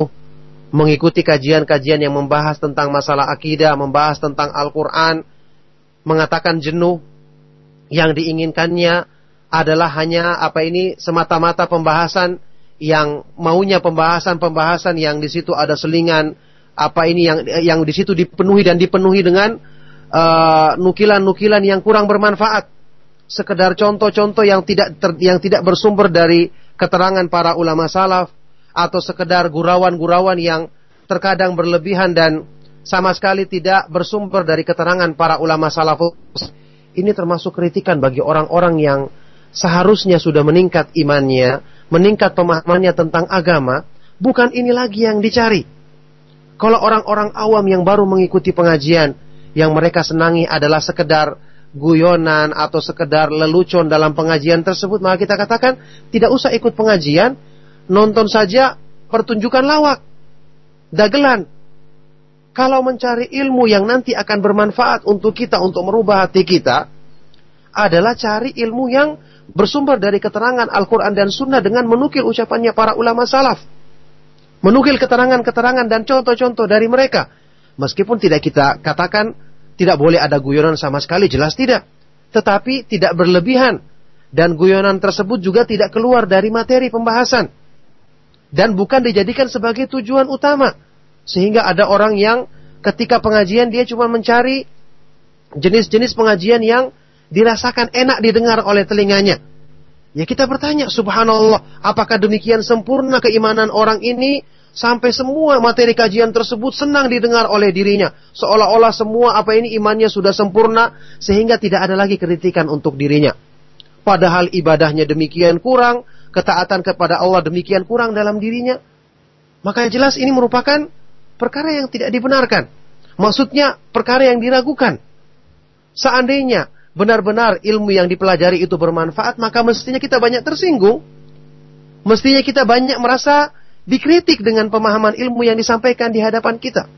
mengikuti kajian-kajian yang membahas tentang masalah akidah, membahas tentang Al-Qur'an, mengatakan jenuh. Yang diinginkannya adalah hanya apa ini semata-mata pembahasan yang maunya pembahasan-pembahasan yang di situ ada selingan apa ini yang yang di situ dipenuhi dan dipenuhi dengan uh, nukilan-nukilan uh, yang kurang bermanfaat. Sekedar contoh-contoh yang tidak ter, yang tidak bersumber dari keterangan para ulama salaf atau sekedar gurauan-gurauan yang terkadang berlebihan dan sama sekali tidak bersumber dari keterangan para ulama salaf. Ini termasuk kritikan bagi orang-orang yang seharusnya sudah meningkat imannya, meningkat pemahamannya tentang agama, bukan ini lagi yang dicari. Kalau orang-orang awam yang baru mengikuti pengajian, yang mereka senangi adalah sekedar guyonan atau sekedar lelucon dalam pengajian tersebut, maka kita katakan tidak usah ikut pengajian, nonton saja pertunjukan lawak, dagelan. Kalau mencari ilmu yang nanti akan bermanfaat untuk kita untuk merubah hati kita, adalah cari ilmu yang bersumber dari keterangan Al-Quran dan Sunnah dengan menukil ucapannya para ulama salaf. Menukil keterangan-keterangan dan contoh-contoh dari mereka. Meskipun tidak kita katakan tidak boleh ada guyonan sama sekali, jelas tidak. Tetapi tidak berlebihan. Dan guyonan tersebut juga tidak keluar dari materi pembahasan. Dan bukan dijadikan sebagai tujuan utama. Sehingga ada orang yang ketika pengajian dia cuma mencari jenis-jenis pengajian yang dirasakan enak didengar oleh telinganya. Ya kita bertanya, subhanallah, apakah demikian sempurna keimanan orang ini sampai semua materi kajian tersebut senang didengar oleh dirinya. Seolah-olah semua apa ini imannya sudah sempurna sehingga tidak ada lagi kritikan untuk dirinya. Padahal ibadahnya demikian kurang, ketaatan kepada Allah demikian kurang dalam dirinya. Maka jelas ini merupakan perkara yang tidak dibenarkan. Maksudnya perkara yang diragukan. Seandainya benar-benar ilmu yang dipelajari itu bermanfaat, maka mestinya kita banyak tersinggung. Mestinya kita banyak merasa dikritik dengan pemahaman ilmu yang disampaikan di hadapan kita.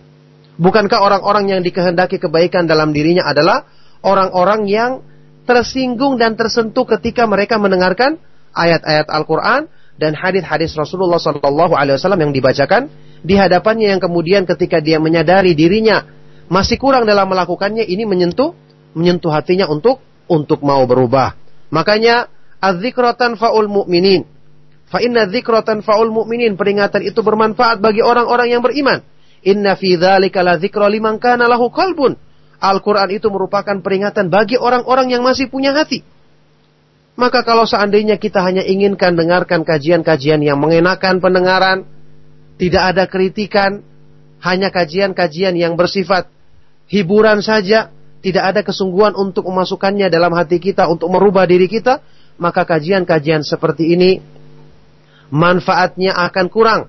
Bukankah orang-orang yang dikehendaki kebaikan dalam dirinya adalah orang-orang yang tersinggung dan tersentuh ketika mereka mendengarkan ayat-ayat Al-Quran dan hadis-hadis Rasulullah Sallallahu Alaihi Wasallam yang dibacakan di hadapannya yang kemudian ketika dia menyadari dirinya masih kurang dalam melakukannya ini menyentuh menyentuh hatinya untuk untuk mau berubah. Makanya azikratan faul mu'minin Fa inna dzikratan faul mu'minin. Peringatan itu bermanfaat bagi orang-orang yang beriman. Inna fi dzalika la dzikra liman kana lahu qalbun. Al-Quran itu merupakan peringatan bagi orang-orang yang masih punya hati. Maka kalau seandainya kita hanya inginkan dengarkan kajian-kajian yang mengenakan pendengaran, tidak ada kritikan, hanya kajian-kajian yang bersifat hiburan saja, tidak ada kesungguhan untuk memasukkannya dalam hati kita, untuk merubah diri kita, maka kajian-kajian seperti ini manfaatnya akan kurang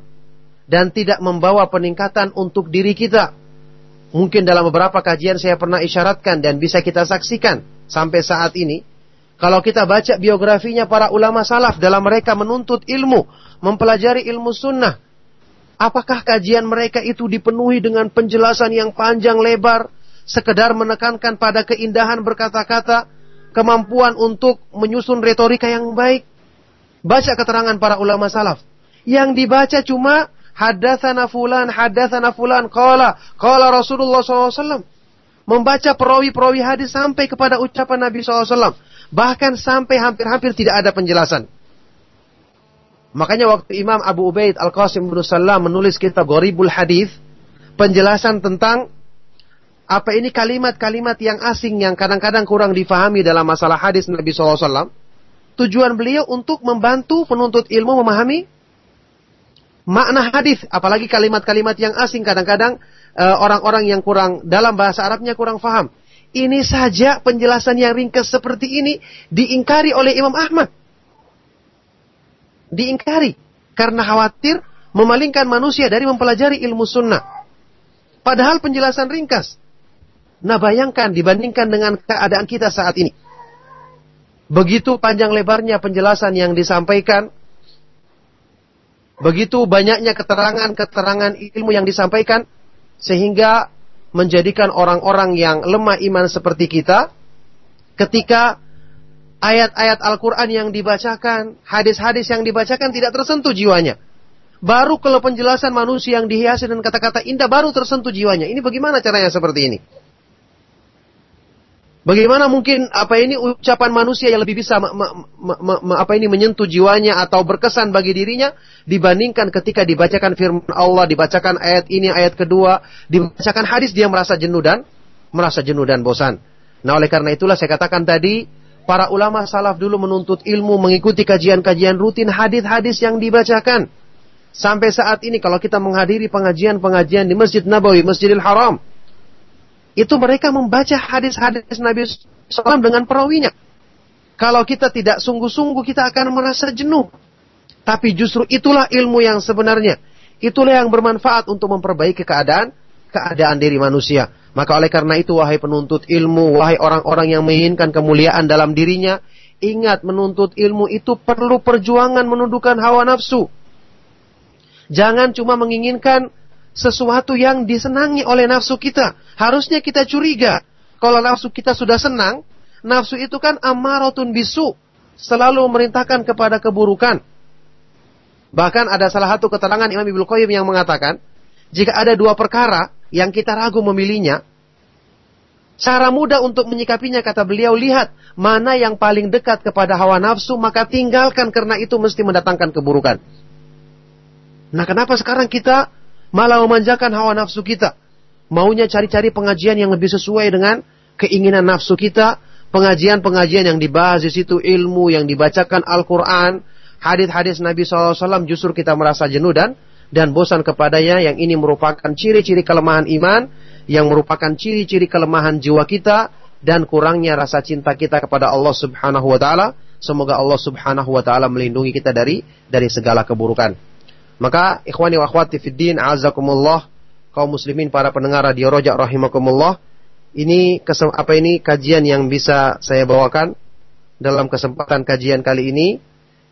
dan tidak membawa peningkatan untuk diri kita. Mungkin dalam beberapa kajian saya pernah isyaratkan dan bisa kita saksikan sampai saat ini. Kalau kita baca biografinya para ulama salaf dalam mereka menuntut ilmu, mempelajari ilmu sunnah, apakah kajian mereka itu dipenuhi dengan penjelasan yang panjang lebar, sekedar menekankan pada keindahan berkata-kata, kemampuan untuk menyusun retorika yang baik, Baca keterangan para ulama salaf. Yang dibaca cuma hadatsana fulan, hadatsana fulan, qala, qala Rasulullah SAW. Membaca perawi-perawi hadis sampai kepada ucapan Nabi SAW. Bahkan sampai hampir-hampir tidak ada penjelasan. Makanya waktu Imam Abu Ubaid Al-Qasim bin Salam menulis kitab Gharibul Hadis, penjelasan tentang apa ini kalimat-kalimat yang asing yang kadang-kadang kurang difahami dalam masalah hadis Nabi SAW tujuan beliau untuk membantu penuntut ilmu memahami makna hadis, apalagi kalimat-kalimat yang asing kadang-kadang uh, orang-orang yang kurang dalam bahasa Arabnya kurang faham. Ini saja penjelasan yang ringkas seperti ini diingkari oleh Imam Ahmad. Diingkari karena khawatir memalingkan manusia dari mempelajari ilmu sunnah. Padahal penjelasan ringkas. Nah bayangkan dibandingkan dengan keadaan kita saat ini. Begitu panjang lebarnya penjelasan yang disampaikan. Begitu banyaknya keterangan-keterangan ilmu yang disampaikan. Sehingga menjadikan orang-orang yang lemah iman seperti kita. Ketika ayat-ayat Al-Quran yang dibacakan, hadis-hadis yang dibacakan tidak tersentuh jiwanya. Baru kalau penjelasan manusia yang dihiasi dengan kata-kata indah baru tersentuh jiwanya. Ini bagaimana caranya seperti ini? Bagaimana mungkin apa ini ucapan manusia yang lebih bisa apa ini menyentuh jiwanya atau berkesan bagi dirinya dibandingkan ketika dibacakan firman Allah, dibacakan ayat ini, ayat kedua, dibacakan hadis dia merasa jenuh dan merasa jenuh dan bosan. Nah, oleh karena itulah saya katakan tadi para ulama salaf dulu menuntut ilmu mengikuti kajian-kajian rutin hadis-hadis yang dibacakan. Sampai saat ini kalau kita menghadiri pengajian-pengajian di Masjid Nabawi, Masjidil Haram, itu mereka membaca hadis-hadis Nabi SAW dengan perawinya. Kalau kita tidak sungguh-sungguh kita akan merasa jenuh. Tapi justru itulah ilmu yang sebenarnya. Itulah yang bermanfaat untuk memperbaiki keadaan keadaan diri manusia. Maka oleh karena itu wahai penuntut ilmu, wahai orang-orang yang menginginkan kemuliaan dalam dirinya, ingat menuntut ilmu itu perlu perjuangan menundukkan hawa nafsu. Jangan cuma menginginkan sesuatu yang disenangi oleh nafsu kita. Harusnya kita curiga. Kalau nafsu kita sudah senang, nafsu itu kan amaratun bisu. Selalu memerintahkan kepada keburukan. Bahkan ada salah satu keterangan Imam Ibnu Qayyim yang mengatakan, jika ada dua perkara yang kita ragu memilihnya, cara mudah untuk menyikapinya kata beliau, lihat mana yang paling dekat kepada hawa nafsu, maka tinggalkan karena itu mesti mendatangkan keburukan. Nah kenapa sekarang kita malah memanjakan hawa nafsu kita? Maunya cari-cari pengajian yang lebih sesuai dengan keinginan nafsu kita, pengajian-pengajian yang dibahas di situ ilmu yang dibacakan Al-Quran, hadis-hadis Nabi SAW justru kita merasa jenuh dan dan bosan kepadanya yang ini merupakan ciri-ciri kelemahan iman yang merupakan ciri-ciri kelemahan jiwa kita dan kurangnya rasa cinta kita kepada Allah Subhanahu wa taala. Semoga Allah Subhanahu wa taala melindungi kita dari dari segala keburukan. Maka ikhwani wa akhwati fid azakumullah kaum muslimin para pendengar radio Rojak rahimakumullah. Ini apa ini kajian yang bisa saya bawakan dalam kesempatan kajian kali ini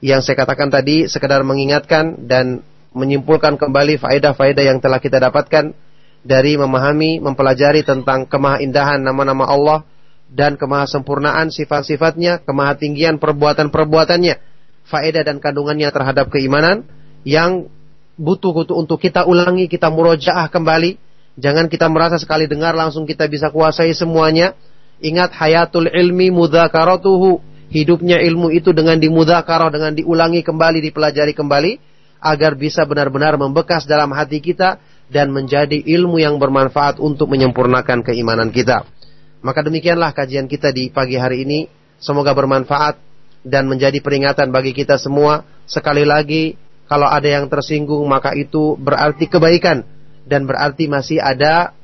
yang saya katakan tadi sekedar mengingatkan dan menyimpulkan kembali faedah-faedah yang telah kita dapatkan dari memahami, mempelajari tentang kemahaindahan nama-nama Allah dan kemahasempurnaan sifat-sifatnya, kemahatinggian perbuatan-perbuatannya, faedah dan kandungannya terhadap keimanan yang butuh untuk kita ulangi, kita murojaah kembali. Jangan kita merasa sekali dengar langsung kita bisa kuasai semuanya. Ingat hayatul ilmi mudzakaratuhu. Hidupnya ilmu itu dengan dimudzakarah, dengan diulangi kembali, dipelajari kembali agar bisa benar-benar membekas dalam hati kita dan menjadi ilmu yang bermanfaat untuk menyempurnakan keimanan kita. Maka demikianlah kajian kita di pagi hari ini. Semoga bermanfaat dan menjadi peringatan bagi kita semua. Sekali lagi, kalau ada yang tersinggung maka itu berarti kebaikan dan berarti masih ada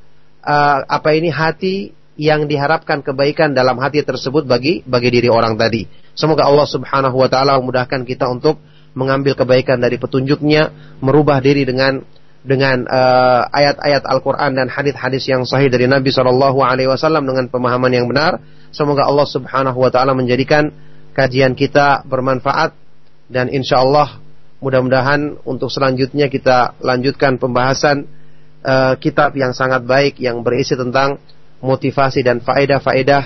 uh, apa ini hati yang diharapkan kebaikan dalam hati tersebut bagi bagi diri orang tadi. Semoga Allah Subhanahu wa taala memudahkan kita untuk mengambil kebaikan dari petunjuknya, merubah diri dengan dengan uh, ayat-ayat Al-Quran dan hadis-hadis yang sahih dari Nabi Shallallahu Alaihi Wasallam dengan pemahaman yang benar. Semoga Allah Subhanahu Wa Taala menjadikan kajian kita bermanfaat dan insya Allah mudah-mudahan untuk selanjutnya kita lanjutkan pembahasan uh, kitab yang sangat baik yang berisi tentang motivasi dan faedah-faedah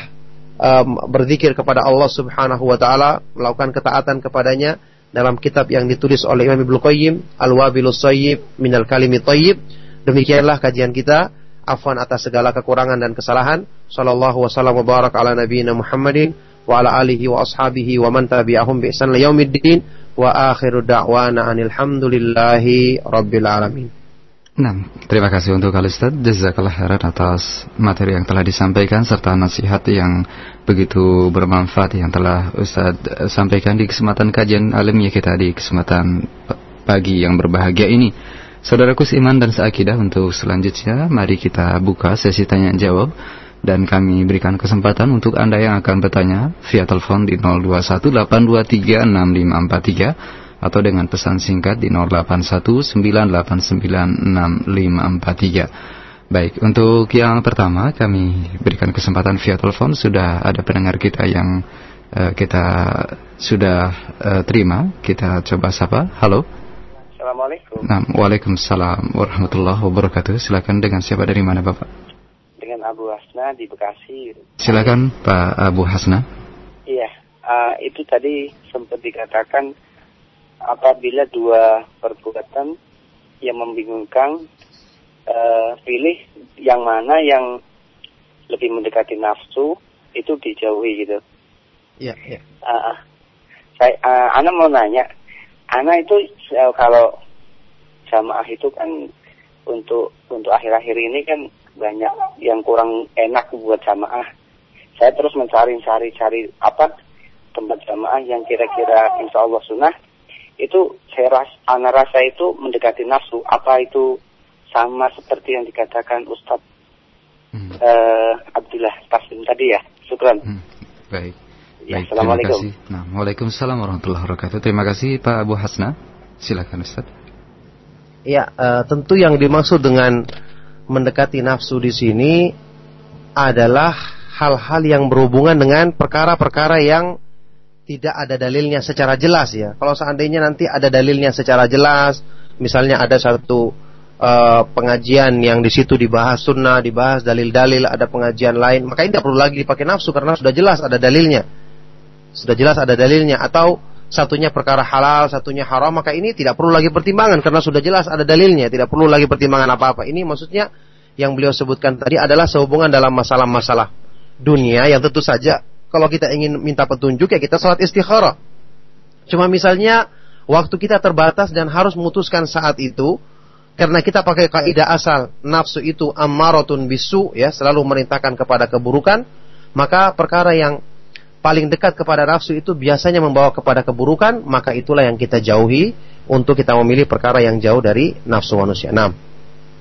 um, berzikir kepada Allah Subhanahu Wa Taala, melakukan ketaatan kepadanya dalam kitab yang ditulis oleh Imam Ibnu Qayyim Al-Wabilus Sayyib Minal Kalimi Thayyib. Demikianlah kajian kita. Afwan atas segala kekurangan dan kesalahan. Sallallahu wasallam wa barak ala nabiyina Muhammadin wa ala alihi wa ashabihi wa man tabi'ahum bi ihsan wa akhiru da'wana rabbil alamin. Nah, terima kasih untuk Al Ustaz Jazakallah khairan atas materi yang telah disampaikan serta nasihat yang begitu bermanfaat yang telah Ustaz sampaikan di kesempatan kajian alamnya kita di kesempatan pagi yang berbahagia ini. Saudaraku seiman dan seakidah untuk selanjutnya mari kita buka sesi tanya jawab dan kami berikan kesempatan untuk Anda yang akan bertanya via telepon di 0218236543 atau dengan pesan singkat di 0819896543. Baik, untuk yang pertama kami berikan kesempatan via telepon sudah ada pendengar kita yang uh, kita sudah uh, terima. Kita coba sapa. Halo. Assalamualaikum. Nah, Waalaikumsalam warahmatullahi wabarakatuh. Silakan dengan siapa dari mana Bapak? Dengan Abu Hasna di Bekasi. Silakan Pak Abu Hasna. Iya, uh, itu tadi sempat dikatakan apabila dua perbuatan yang membingungkan uh, pilih yang mana yang lebih mendekati nafsu itu dijauhi gitu. Iya, iya. Uh, saya, uh, Ana mau nanya, Ana itu uh, kalau jamaah itu kan untuk untuk akhir-akhir ini kan banyak yang kurang enak buat jamaah. Saya terus mencari-cari cari apa tempat jamaah yang kira-kira insya Allah sunnah itu saya ras, ana rasa itu mendekati nafsu. Apa itu sama seperti yang dikatakan Ustadz hmm. uh, Abdullah Taslim tadi ya. Syukran. Hmm. Baik. Ya, Baik, Assalamualaikum. Terima kasih. Nah, Waalaikumsalam warahmatullahi wabarakatuh. Terima kasih Pak Abu Hasna. Silakan Ustaz. Ya, uh, tentu yang dimaksud dengan mendekati nafsu di sini adalah hal-hal yang berhubungan dengan perkara-perkara yang tidak ada dalilnya secara jelas ya. Kalau seandainya nanti ada dalilnya secara jelas, misalnya ada satu uh, pengajian yang di situ dibahas sunnah, dibahas dalil-dalil, ada pengajian lain, maka ini tidak perlu lagi dipakai nafsu karena sudah jelas ada dalilnya. Sudah jelas ada dalilnya atau satunya perkara halal, satunya haram, maka ini tidak perlu lagi pertimbangan karena sudah jelas ada dalilnya, tidak perlu lagi pertimbangan apa-apa. Ini maksudnya yang beliau sebutkan tadi adalah sehubungan dalam masalah-masalah dunia yang tentu saja kalau kita ingin minta petunjuk ya kita salat istikharah. Cuma misalnya waktu kita terbatas dan harus memutuskan saat itu, karena kita pakai kaidah asal nafsu itu ammaratun bisu ya selalu merintahkan kepada keburukan maka perkara yang paling dekat kepada nafsu itu biasanya membawa kepada keburukan maka itulah yang kita jauhi untuk kita memilih perkara yang jauh dari nafsu manusia. Nah,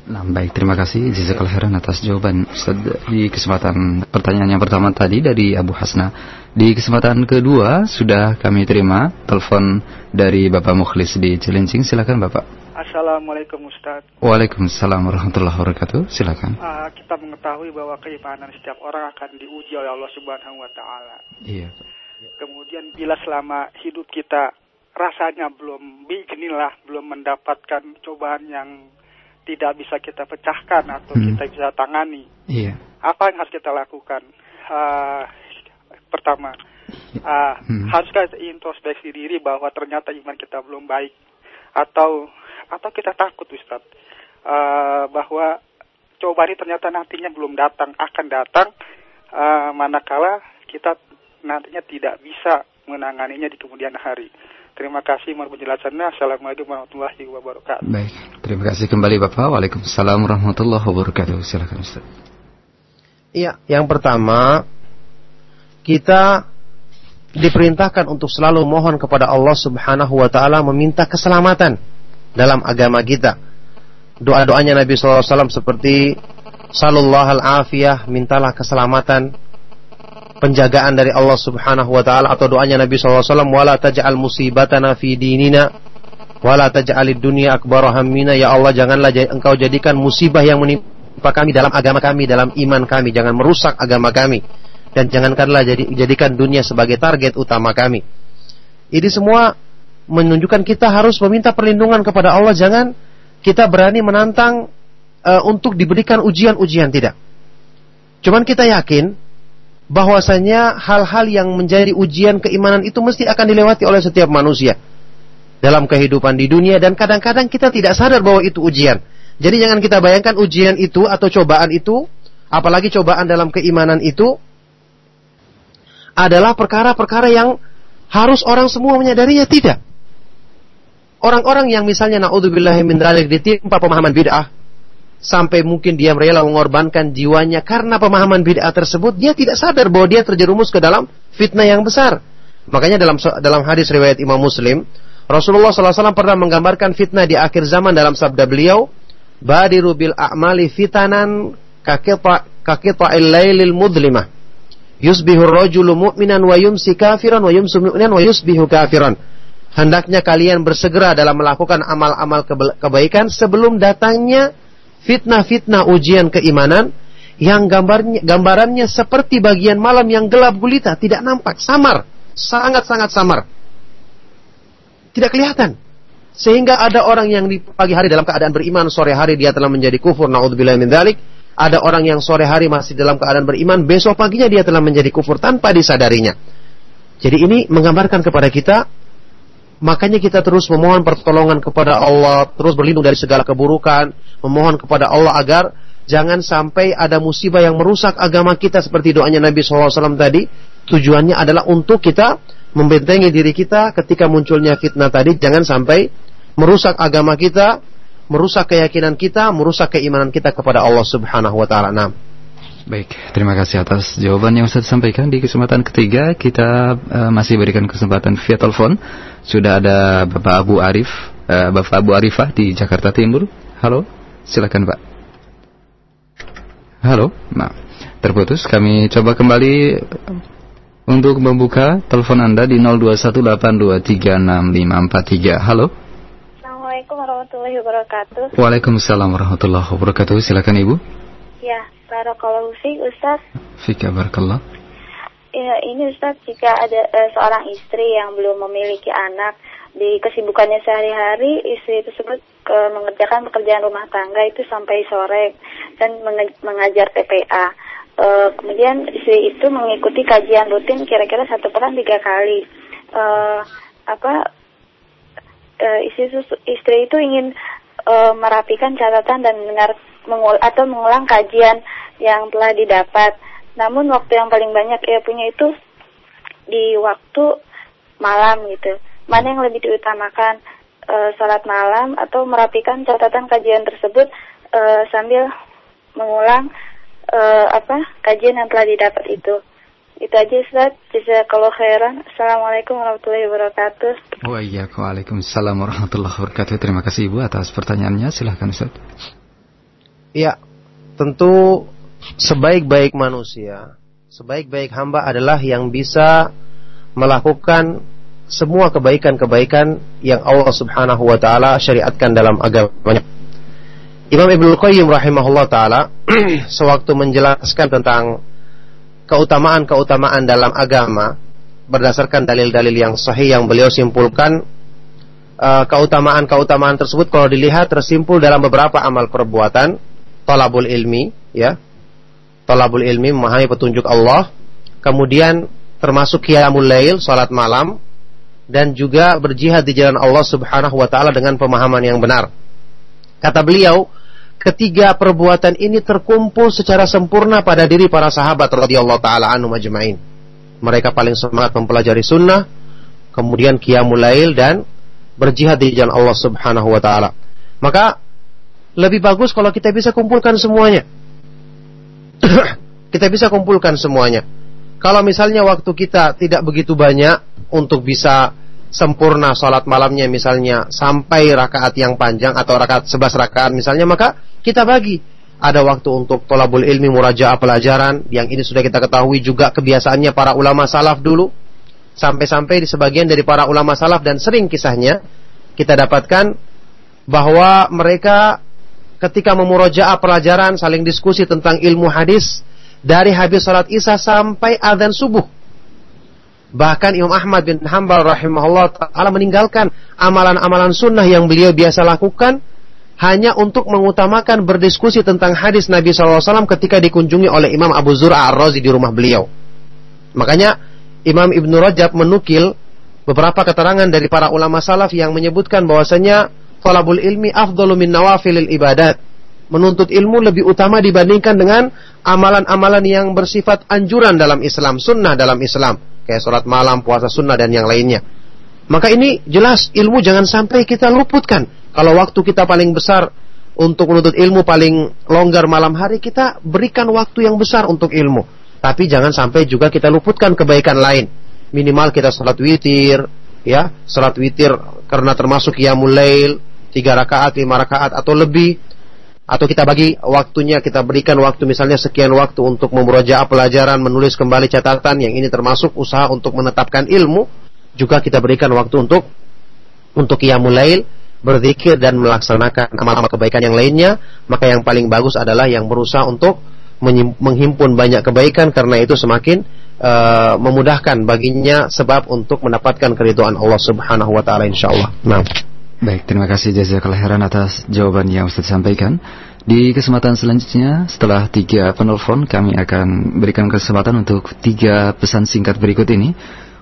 Nah, baik, terima kasih Jazakallah khairan atas jawaban Ustaz di kesempatan pertanyaan yang pertama tadi dari Abu Hasna. Di kesempatan kedua sudah kami terima telepon dari Bapak Mukhlis di Cilincing. Silakan Bapak. Assalamualaikum Ustaz. Waalaikumsalam warahmatullahi wabarakatuh. Silakan. Uh, kita mengetahui bahwa keimanan setiap orang akan diuji oleh Allah Subhanahu wa taala. Iya. Kemudian bila selama hidup kita rasanya belum beginilah belum mendapatkan cobaan yang tidak bisa kita pecahkan atau hmm. kita bisa tangani. Iya. Apa yang harus kita lakukan? Uh, pertama, uh, hmm. harus kita introspeksi diri bahwa ternyata iman kita belum baik atau atau kita takut Ustaz uh, bahwa cobaan ini ternyata nantinya belum datang akan datang uh, manakala kita nantinya tidak bisa menanganinya di kemudian hari. Terima kasih mohon penjelasannya. Assalamualaikum warahmatullahi wabarakatuh. Baik, terima kasih kembali Bapak. Waalaikumsalam warahmatullahi wabarakatuh. Silakan Ustaz. Iya, yang pertama kita diperintahkan untuk selalu mohon kepada Allah Subhanahu wa taala meminta keselamatan dalam agama kita. Doa-doanya Nabi SAW seperti Sallallahu al-afiyah, mintalah keselamatan, penjagaan dari Allah Subhanahu wa taala atau doanya Nabi SAW wala taj'al musibatana fi dinina wala taj'alid dunya akbar hammina. Ya Allah janganlah engkau jadikan musibah yang menimpa kami dalam agama kami dalam iman kami. Jangan merusak agama kami. Dan jangankanlah jadi, jadikan dunia sebagai target utama kami. Ini semua menunjukkan kita harus meminta perlindungan kepada Allah. Jangan kita berani menantang uh, untuk diberikan ujian-ujian tidak. Cuman kita yakin bahwasanya hal-hal yang menjadi ujian keimanan itu mesti akan dilewati oleh setiap manusia dalam kehidupan di dunia dan kadang-kadang kita tidak sadar bahwa itu ujian. Jadi jangan kita bayangkan ujian itu atau cobaan itu, apalagi cobaan dalam keimanan itu adalah perkara-perkara yang harus orang semua menyadarinya tidak. Orang-orang yang misalnya naudzubillah min dzalik ditimpa pemahaman bid'ah sampai mungkin dia rela mengorbankan jiwanya karena pemahaman bid'ah tersebut, dia tidak sadar bahwa dia terjerumus ke dalam fitnah yang besar. Makanya dalam dalam hadis riwayat Imam Muslim, Rasulullah SAW pernah menggambarkan fitnah di akhir zaman dalam sabda beliau, "Badiru bil a'mali fitanan kakita lailil mudlimah." Yusbihu rajulu mu'minan wa yumsi kafiran wa yumsi mu'minan wa yusbihu kafiran hendaknya kalian bersegera dalam melakukan amal-amal kebaikan sebelum datangnya fitnah-fitnah ujian keimanan yang gambarnya gambarannya seperti bagian malam yang gelap gulita, tidak nampak, samar, sangat-sangat samar. Tidak kelihatan. Sehingga ada orang yang di pagi hari dalam keadaan beriman, sore hari dia telah menjadi kufur, naudzubillah min dzalik. Ada orang yang sore hari masih dalam keadaan beriman, besok paginya dia telah menjadi kufur tanpa disadarinya. Jadi ini menggambarkan kepada kita Makanya kita terus memohon pertolongan kepada Allah, terus berlindung dari segala keburukan, memohon kepada Allah agar jangan sampai ada musibah yang merusak agama kita seperti doanya Nabi SAW tadi. Tujuannya adalah untuk kita membentengi diri kita ketika munculnya fitnah tadi, jangan sampai merusak agama kita, merusak keyakinan kita, merusak keimanan kita kepada Allah Subhanahu wa taala. Baik, terima kasih atas jawaban yang sudah disampaikan di kesempatan ketiga. Kita uh, masih berikan kesempatan via telepon. Sudah ada Bapak Abu Arif, uh, Bapak Abu Arifah di Jakarta Timur. Halo, silakan Pak. Halo, nah, terputus. Kami coba kembali untuk membuka telepon Anda di 0218236543. Halo. Assalamualaikum warahmatullahi wabarakatuh. Waalaikumsalam warahmatullahi wabarakatuh. Silakan Ibu. Ya, Barakallahu fiik Ustaz. Fika barakallah. Ya, ini Ustaz jika ada uh, seorang istri yang belum memiliki anak di kesibukannya sehari-hari istri tersebut uh, mengerjakan pekerjaan rumah tangga itu sampai sore dan mengajar TPA. Uh, kemudian istri itu mengikuti kajian rutin kira-kira satu pekan tiga kali. Uh, apa uh, istri istri itu ingin uh, merapikan catatan dan mendengar mengul atau mengulang kajian yang telah didapat. Namun waktu yang paling banyak ia punya itu di waktu malam gitu. Mana yang lebih diutamakan e, salat malam atau merapikan catatan kajian tersebut e, sambil mengulang e, apa kajian yang telah didapat itu. Itu aja Ustaz. kalau khairan. Assalamualaikum warahmatullahi wabarakatuh. Waalaikumsalam warahmatullahi wabarakatuh. Terima kasih Ibu atas pertanyaannya. Silahkan Ustaz. Ya, tentu sebaik-baik manusia, sebaik-baik hamba adalah yang bisa melakukan semua kebaikan-kebaikan yang Allah Subhanahu wa taala syariatkan dalam agamanya. Imam Ibnu Qayyim rahimahullah taala sewaktu menjelaskan tentang keutamaan-keutamaan dalam agama berdasarkan dalil-dalil yang sahih yang beliau simpulkan uh, keutamaan-keutamaan tersebut kalau dilihat tersimpul dalam beberapa amal perbuatan talabul ilmi, ya. Talabul ilmi memahami petunjuk Allah, kemudian termasuk qiyamul lail, salat malam dan juga berjihad di jalan Allah Subhanahu wa taala dengan pemahaman yang benar. Kata beliau, ketiga perbuatan ini terkumpul secara sempurna pada diri para sahabat radhiyallahu taala anhum majma'in. Mereka paling semangat mempelajari sunnah, kemudian qiyamul lail dan berjihad di jalan Allah Subhanahu wa taala. Maka lebih bagus kalau kita bisa kumpulkan semuanya. kita bisa kumpulkan semuanya. Kalau misalnya waktu kita tidak begitu banyak untuk bisa sempurna sholat malamnya misalnya sampai rakaat yang panjang atau rakaat sebelas rakaat misalnya maka kita bagi ada waktu untuk tolabul ilmi murajaah pelajaran yang ini sudah kita ketahui juga kebiasaannya para ulama salaf dulu sampai-sampai di sebagian dari para ulama salaf dan sering kisahnya kita dapatkan bahwa mereka ketika memurojaah pelajaran saling diskusi tentang ilmu hadis dari habis salat isya sampai adzan subuh. Bahkan Imam Ahmad bin Hambal rahimahullah taala meninggalkan amalan-amalan sunnah yang beliau biasa lakukan hanya untuk mengutamakan berdiskusi tentang hadis Nabi SAW ketika dikunjungi oleh Imam Abu Zur'a Ar-Razi di rumah beliau. Makanya Imam Ibnu Rajab menukil beberapa keterangan dari para ulama salaf yang menyebutkan bahwasanya talabul ilmi afdalu min nawafilil ibadat. Menuntut ilmu lebih utama dibandingkan dengan amalan-amalan yang bersifat anjuran dalam Islam, sunnah dalam Islam, kayak sholat malam, puasa sunnah dan yang lainnya. Maka ini jelas ilmu jangan sampai kita luputkan. Kalau waktu kita paling besar untuk menuntut ilmu paling longgar malam hari kita berikan waktu yang besar untuk ilmu. Tapi jangan sampai juga kita luputkan kebaikan lain. Minimal kita sholat witir, ya, sholat witir karena termasuk ya lail, tiga rakaat, lima rakaat atau lebih. Atau kita bagi waktunya kita berikan waktu misalnya sekian waktu untuk memurajaah pelajaran menulis kembali catatan yang ini termasuk usaha untuk menetapkan ilmu. Juga kita berikan waktu untuk untuk qiyamul lail berzikir dan melaksanakan amal-amal kebaikan yang lainnya, maka yang paling bagus adalah yang berusaha untuk menghimpun banyak kebaikan karena itu semakin uh, memudahkan baginya sebab untuk mendapatkan keridhaan Allah Subhanahu wa taala insyaallah. Nah. Baik, terima kasih jazakallah khairan atas jawaban yang Ustaz sampaikan. Di kesempatan selanjutnya, setelah tiga penelpon, kami akan berikan kesempatan untuk tiga pesan singkat berikut ini.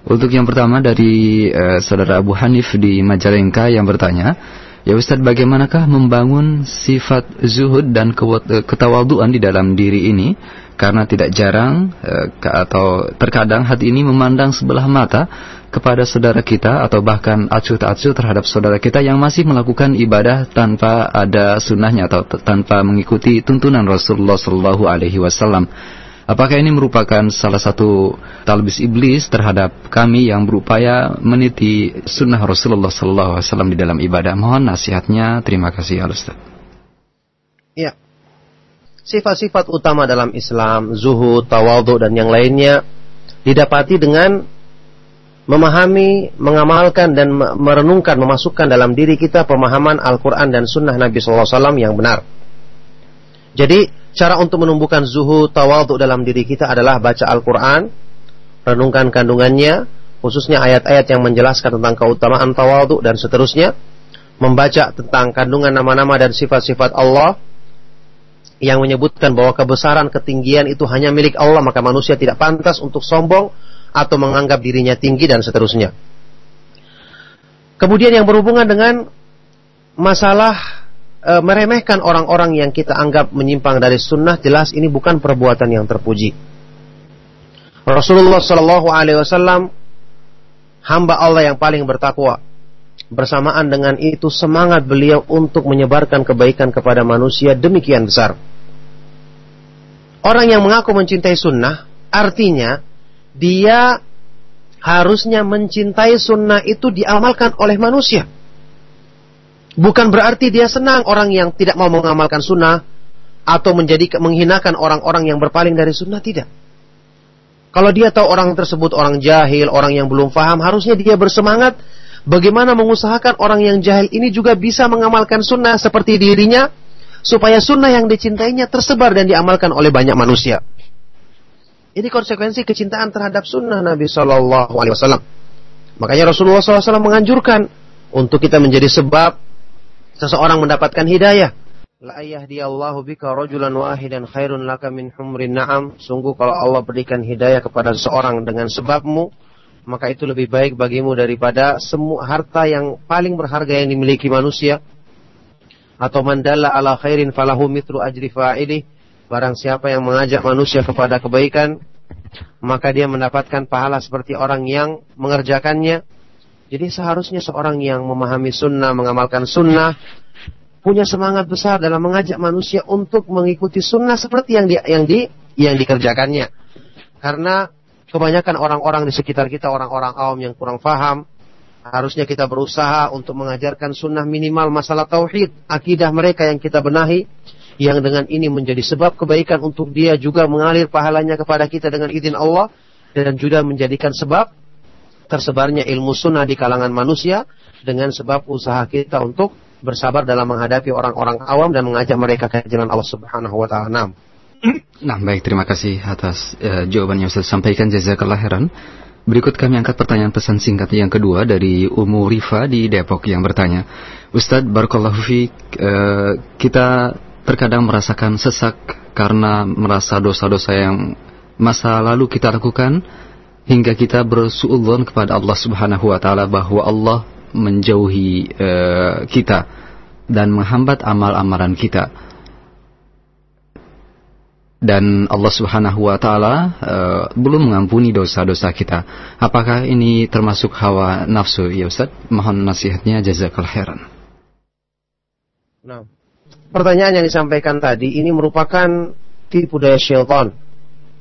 Untuk yang pertama dari uh, saudara Abu Hanif di Majalengka yang bertanya, Ya Ustaz, bagaimanakah membangun sifat zuhud dan eh, ketawaduan di dalam diri ini? Karena tidak jarang uh, atau terkadang hati ini memandang sebelah mata kepada saudara kita atau bahkan acuh tak acuh terhadap saudara kita yang masih melakukan ibadah tanpa ada sunnahnya atau tanpa mengikuti tuntunan Rasulullah Sallallahu Alaihi Wasallam. Apakah ini merupakan salah satu talbis iblis terhadap kami yang berupaya meniti sunnah Rasulullah SAW di dalam ibadah? Mohon nasihatnya. Terima kasih, Al-Ustaz. Ya. Sifat-sifat utama dalam Islam, zuhud, tawadhu, dan yang lainnya didapati dengan memahami, mengamalkan dan merenungkan, memasukkan dalam diri kita pemahaman Al-Quran dan Sunnah Nabi SAW yang benar. Jadi cara untuk menumbuhkan zuhud tawadhu dalam diri kita adalah baca Al-Quran, renungkan kandungannya, khususnya ayat-ayat yang menjelaskan tentang keutamaan tawadhu dan seterusnya, membaca tentang kandungan nama-nama dan sifat-sifat Allah yang menyebutkan bahwa kebesaran ketinggian itu hanya milik Allah maka manusia tidak pantas untuk sombong atau menganggap dirinya tinggi dan seterusnya. Kemudian yang berhubungan dengan masalah e, meremehkan orang-orang yang kita anggap menyimpang dari sunnah jelas ini bukan perbuatan yang terpuji. Rasulullah Shallallahu Alaihi Wasallam hamba Allah yang paling bertakwa. Bersamaan dengan itu semangat beliau untuk menyebarkan kebaikan kepada manusia demikian besar. Orang yang mengaku mencintai sunnah artinya dia harusnya mencintai sunnah itu diamalkan oleh manusia. Bukan berarti dia senang orang yang tidak mau mengamalkan sunnah atau menjadi menghinakan orang-orang yang berpaling dari sunnah tidak. Kalau dia tahu orang tersebut orang jahil, orang yang belum faham, harusnya dia bersemangat bagaimana mengusahakan orang yang jahil ini juga bisa mengamalkan sunnah seperti dirinya supaya sunnah yang dicintainya tersebar dan diamalkan oleh banyak manusia. Ini konsekuensi kecintaan terhadap sunnah Nabi Shallallahu Alaihi Wasallam. Makanya Rasulullah SAW menganjurkan untuk kita menjadi sebab seseorang mendapatkan hidayah. La yahdiyallahu bika rajulan wahidan khairun laka min humrin na'am. Sungguh kalau Allah berikan hidayah kepada seseorang dengan sebabmu, maka itu lebih baik bagimu daripada semua harta yang paling berharga yang dimiliki manusia. Atau mandala ala khairin falahu mitru ajri fa'ilih. Barang siapa yang mengajak manusia kepada kebaikan, maka dia mendapatkan pahala seperti orang yang mengerjakannya jadi seharusnya seorang yang memahami sunnah, mengamalkan sunnah, punya semangat besar dalam mengajak manusia untuk mengikuti sunnah seperti yang di, yang di yang dikerjakannya. Karena kebanyakan orang-orang di sekitar kita orang-orang awam yang kurang paham, harusnya kita berusaha untuk mengajarkan sunnah minimal masalah tauhid, akidah mereka yang kita benahi, yang dengan ini menjadi sebab kebaikan untuk dia juga mengalir pahalanya kepada kita dengan izin Allah dan juga menjadikan sebab tersebarnya ilmu sunnah di kalangan manusia dengan sebab usaha kita untuk bersabar dalam menghadapi orang-orang awam dan mengajak mereka ke jalan Allah Subhanahu wa taala. Nah, baik terima kasih atas uh, jawaban yang Ustaz sampaikan jazakallah khairan. Berikut kami angkat pertanyaan pesan singkat yang kedua dari Umu Rifa di Depok yang bertanya, Ustadz Barakallahu fi, uh, kita terkadang merasakan sesak karena merasa dosa-dosa yang masa lalu kita lakukan hingga kita bersuudzon kepada Allah Subhanahu wa taala bahwa Allah menjauhi uh, kita dan menghambat amal-amalan kita. Dan Allah Subhanahu wa taala uh, belum mengampuni dosa-dosa kita. Apakah ini termasuk hawa nafsu ya Ustaz? Mohon nasihatnya jazakallahu khairan. Nah, pertanyaan yang disampaikan tadi ini merupakan tipu daya syaitan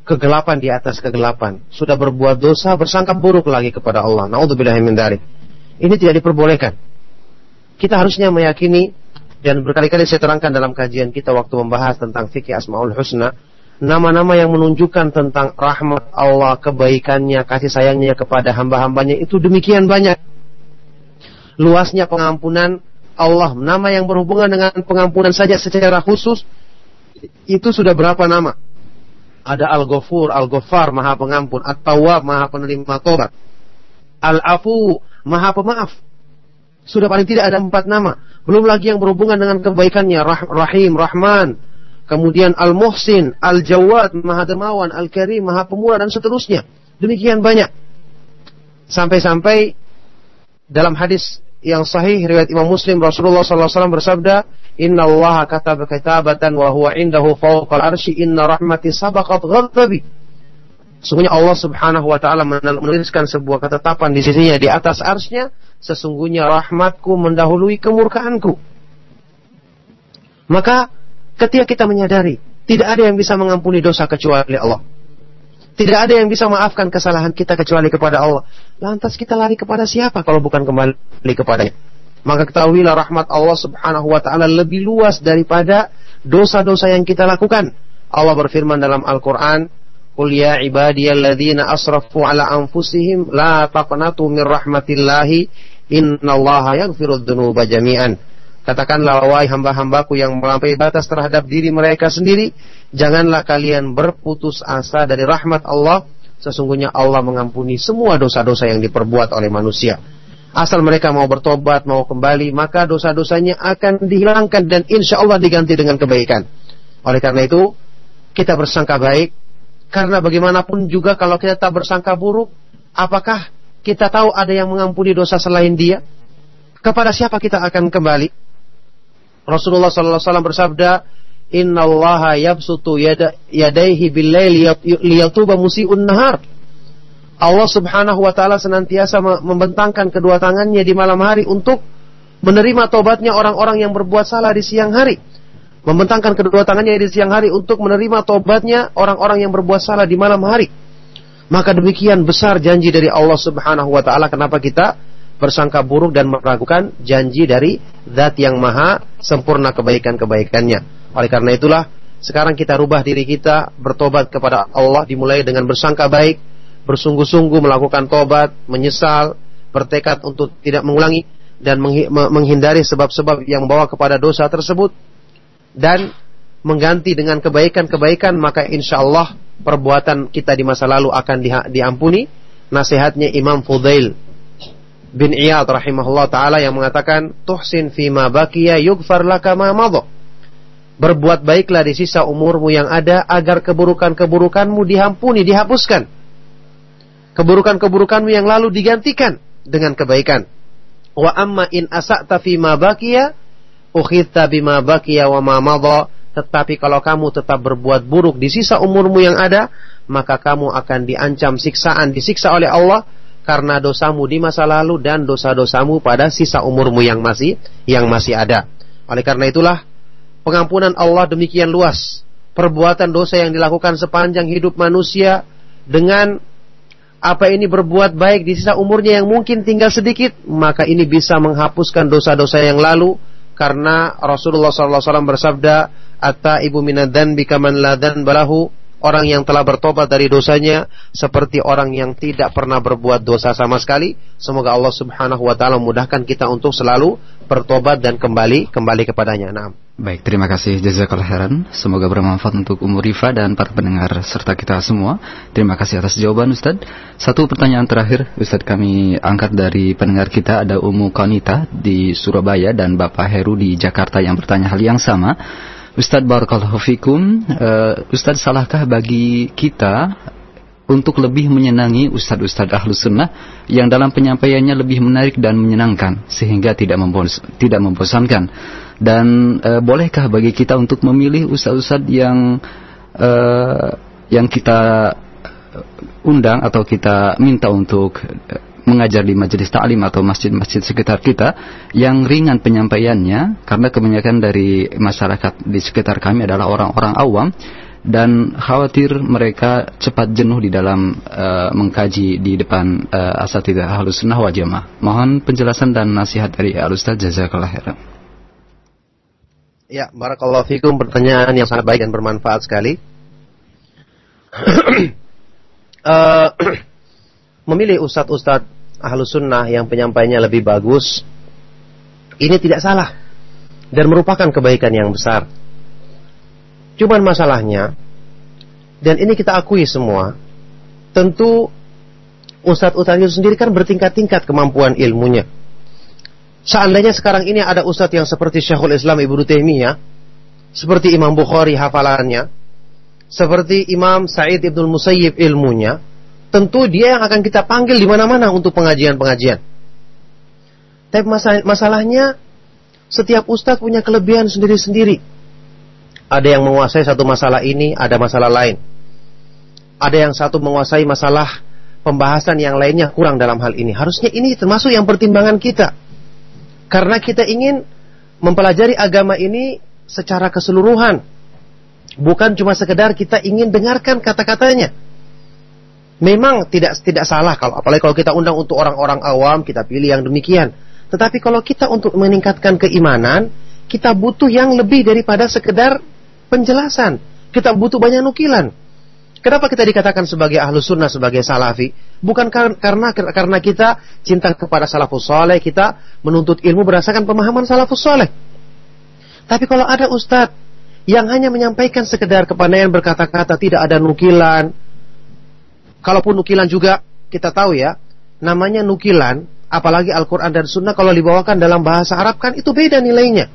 kegelapan di atas kegelapan. Sudah berbuat dosa, bersangka buruk lagi kepada Allah. Naudzubillahimin dzalik. Ini tidak diperbolehkan. Kita harusnya meyakini dan berkali-kali saya terangkan dalam kajian kita waktu membahas tentang fikih Asmaul Husna, nama-nama yang menunjukkan tentang rahmat Allah, kebaikannya, kasih sayangnya kepada hamba-hambanya itu demikian banyak. Luasnya pengampunan Allah, nama yang berhubungan dengan pengampunan saja secara khusus itu sudah berapa nama? Ada Al-Ghafur, Al-Ghaffar, Maha Pengampun, At-Tawwab, Maha Penerima Tobat, Al-Afu, Maha Pemaaf. Sudah paling tidak ada empat nama. Belum lagi yang berhubungan dengan kebaikannya, Rah Rahim, Rahman, kemudian Al-Muhsin, Al-Jawad, Maha Dermawan, Al-Karim, Maha Pemurah, dan seterusnya. Demikian banyak. Sampai-sampai dalam hadis yang sahih riwayat Imam Muslim Rasulullah SAW bersabda, Inna Allah kataba kitabatan wa huwa indahu fawqal arshi inna rahmati sabaqat ghadabi. Sesungguhnya Allah Subhanahu wa taala menuliskan sebuah ketetapan di sisinya di atas arsnya, sesungguhnya rahmatku mendahului kemurkaanku. Maka ketika kita menyadari tidak ada yang bisa mengampuni dosa kecuali Allah. Tidak ada yang bisa maafkan kesalahan kita kecuali kepada Allah. Lantas kita lari kepada siapa kalau bukan kembali kepadanya? Maka ketahuilah rahmat Allah subhanahu wa ta'ala lebih luas daripada dosa-dosa yang kita lakukan. Allah berfirman dalam Al-Quran, Qul ya ibadiyalladzina asrafu ala anfusihim la taqnatu min rahmatillahi innallaha yaghfirudz dzunuba jami'an. Katakanlah wahai hamba-hambaku yang melampaui batas terhadap diri mereka sendiri, janganlah kalian berputus asa dari rahmat Allah. Sesungguhnya Allah mengampuni semua dosa-dosa yang diperbuat oleh manusia. Asal mereka mau bertobat, mau kembali, maka dosa-dosanya akan dihilangkan dan insya Allah diganti dengan kebaikan. Oleh karena itu, kita bersangka baik, karena bagaimanapun juga kalau kita tak bersangka buruk, apakah kita tahu ada yang mengampuni dosa selain dia? Kepada siapa kita akan kembali? Rasulullah sallallahu alaihi wasallam bersabda, "Inna Allah yabsutu yadaihi bil-laili liyatuba musii'un nahar." Allah Subhanahu wa taala senantiasa membentangkan kedua tangannya di malam hari untuk menerima tobatnya orang-orang yang berbuat salah di siang hari. Membentangkan kedua tangannya di siang hari untuk menerima tobatnya orang-orang yang berbuat salah di malam hari. Maka demikian besar janji dari Allah Subhanahu wa taala kenapa kita bersangka buruk dan meragukan janji dari zat yang maha sempurna kebaikan-kebaikannya. Oleh karena itulah sekarang kita rubah diri kita bertobat kepada Allah dimulai dengan bersangka baik, bersungguh-sungguh melakukan tobat, menyesal, bertekad untuk tidak mengulangi dan menghindari sebab-sebab yang membawa kepada dosa tersebut dan mengganti dengan kebaikan-kebaikan maka insya Allah perbuatan kita di masa lalu akan diampuni. Nasihatnya Imam Fudail bin Iyad rahimahullah taala yang mengatakan tuhsin fima baqiya yughfar laka ma madha. Berbuat baiklah di sisa umurmu yang ada agar keburukan-keburukanmu dihampuni, dihapuskan. Keburukan-keburukanmu yang lalu digantikan dengan kebaikan. Wa amma in asa'ta fima baqiya ukhidta bima baqiya wa ma madha. Tetapi kalau kamu tetap berbuat buruk di sisa umurmu yang ada, maka kamu akan diancam siksaan, disiksa oleh Allah karena dosamu di masa lalu dan dosa-dosamu pada sisa umurmu yang masih yang masih ada. Oleh karena itulah pengampunan Allah demikian luas. Perbuatan dosa yang dilakukan sepanjang hidup manusia dengan apa ini berbuat baik di sisa umurnya yang mungkin tinggal sedikit, maka ini bisa menghapuskan dosa-dosa yang lalu karena Rasulullah SAW bersabda, "Atta ibu minadan bikaman ladan balahu." Orang yang telah bertobat dari dosanya seperti orang yang tidak pernah berbuat dosa sama sekali. Semoga Allah Subhanahu wa taala memudahkan kita untuk selalu bertobat dan kembali kembali kepadanya. Nah. Baik, terima kasih jazakallahu khairan. Semoga bermanfaat untuk Umur Rifa dan para pendengar serta kita semua. Terima kasih atas jawaban Ustaz. Satu pertanyaan terakhir Ustaz kami angkat dari pendengar kita ada Umu Konita di Surabaya dan Bapak Heru di Jakarta yang bertanya hal yang sama. Ustadz Barakallahu Fikum uh, Ustadz salahkah bagi kita untuk lebih menyenangi ustadz-ustadz ahlus sunnah yang dalam penyampaiannya lebih menarik dan menyenangkan sehingga tidak membos tidak membosankan? Dan uh, bolehkah bagi kita untuk memilih ustadz-ustadz yang uh, yang kita undang atau kita minta untuk mengajar di majelis ta'lim atau masjid-masjid sekitar kita yang ringan penyampaiannya karena kebanyakan dari masyarakat di sekitar kami adalah orang-orang awam dan khawatir mereka cepat jenuh di dalam uh, mengkaji di depan uh, asatidah halus sunnah wal jamaah. Mohon penjelasan dan nasihat dari Al-Ustaz Jazakallah khairan. Ya, barakallahu fikum pertanyaan yang sangat baik dan bermanfaat sekali. uh, memilih ustadz-ustadz ahlu sunnah yang penyampaiannya lebih bagus, Ini tidak salah dan merupakan kebaikan yang besar. Cuman masalahnya dan ini kita akui semua, tentu ustadz-ustadz itu sendiri kan bertingkat-tingkat kemampuan ilmunya. Seandainya sekarang ini ada ustadz yang seperti Syekhul Islam Ibnu Taimiyah, seperti Imam Bukhari hafalannya, seperti Imam Sa'id Ibnu Musayyib ilmunya, tentu dia yang akan kita panggil di mana-mana untuk pengajian-pengajian. Tapi masalahnya setiap ustadz punya kelebihan sendiri-sendiri. Ada yang menguasai satu masalah ini, ada masalah lain. Ada yang satu menguasai masalah pembahasan yang lainnya kurang dalam hal ini. Harusnya ini termasuk yang pertimbangan kita. Karena kita ingin mempelajari agama ini secara keseluruhan. Bukan cuma sekedar kita ingin dengarkan kata-katanya. Memang tidak tidak salah kalau apalagi kalau kita undang untuk orang-orang awam kita pilih yang demikian. Tetapi kalau kita untuk meningkatkan keimanan, kita butuh yang lebih daripada sekedar penjelasan. Kita butuh banyak nukilan. Kenapa kita dikatakan sebagai ahlu sunnah, sebagai salafi? Bukan karena karena kita cinta kepada salafus soleh, kita menuntut ilmu berdasarkan pemahaman salafus soleh. Tapi kalau ada ustadz yang hanya menyampaikan sekedar kepandaian berkata-kata, tidak ada nukilan. Kalaupun nukilan juga kita tahu ya, namanya nukilan apalagi Al-Quran dan Sunnah kalau dibawakan dalam bahasa Arab kan itu beda nilainya.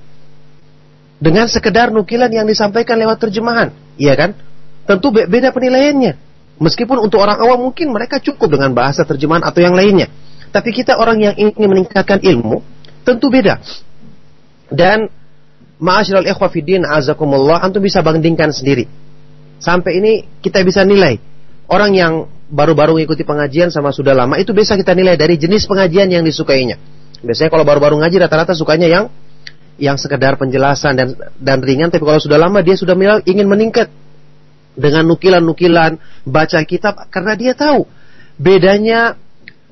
Dengan sekedar nukilan yang disampaikan lewat terjemahan, iya kan? Tentu beda penilaiannya. Meskipun untuk orang awam mungkin mereka cukup dengan bahasa terjemahan atau yang lainnya. Tapi kita orang yang ingin meningkatkan ilmu, tentu beda. Dan ma'asyiral ikhwah fiddin azakumullah antum bisa bandingkan sendiri. Sampai ini kita bisa nilai orang yang baru-baru mengikuti pengajian sama sudah lama itu bisa kita nilai dari jenis pengajian yang disukainya. Biasanya kalau baru-baru ngaji rata-rata sukanya yang yang sekedar penjelasan dan dan ringan tapi kalau sudah lama dia sudah ingin meningkat dengan nukilan-nukilan baca kitab karena dia tahu bedanya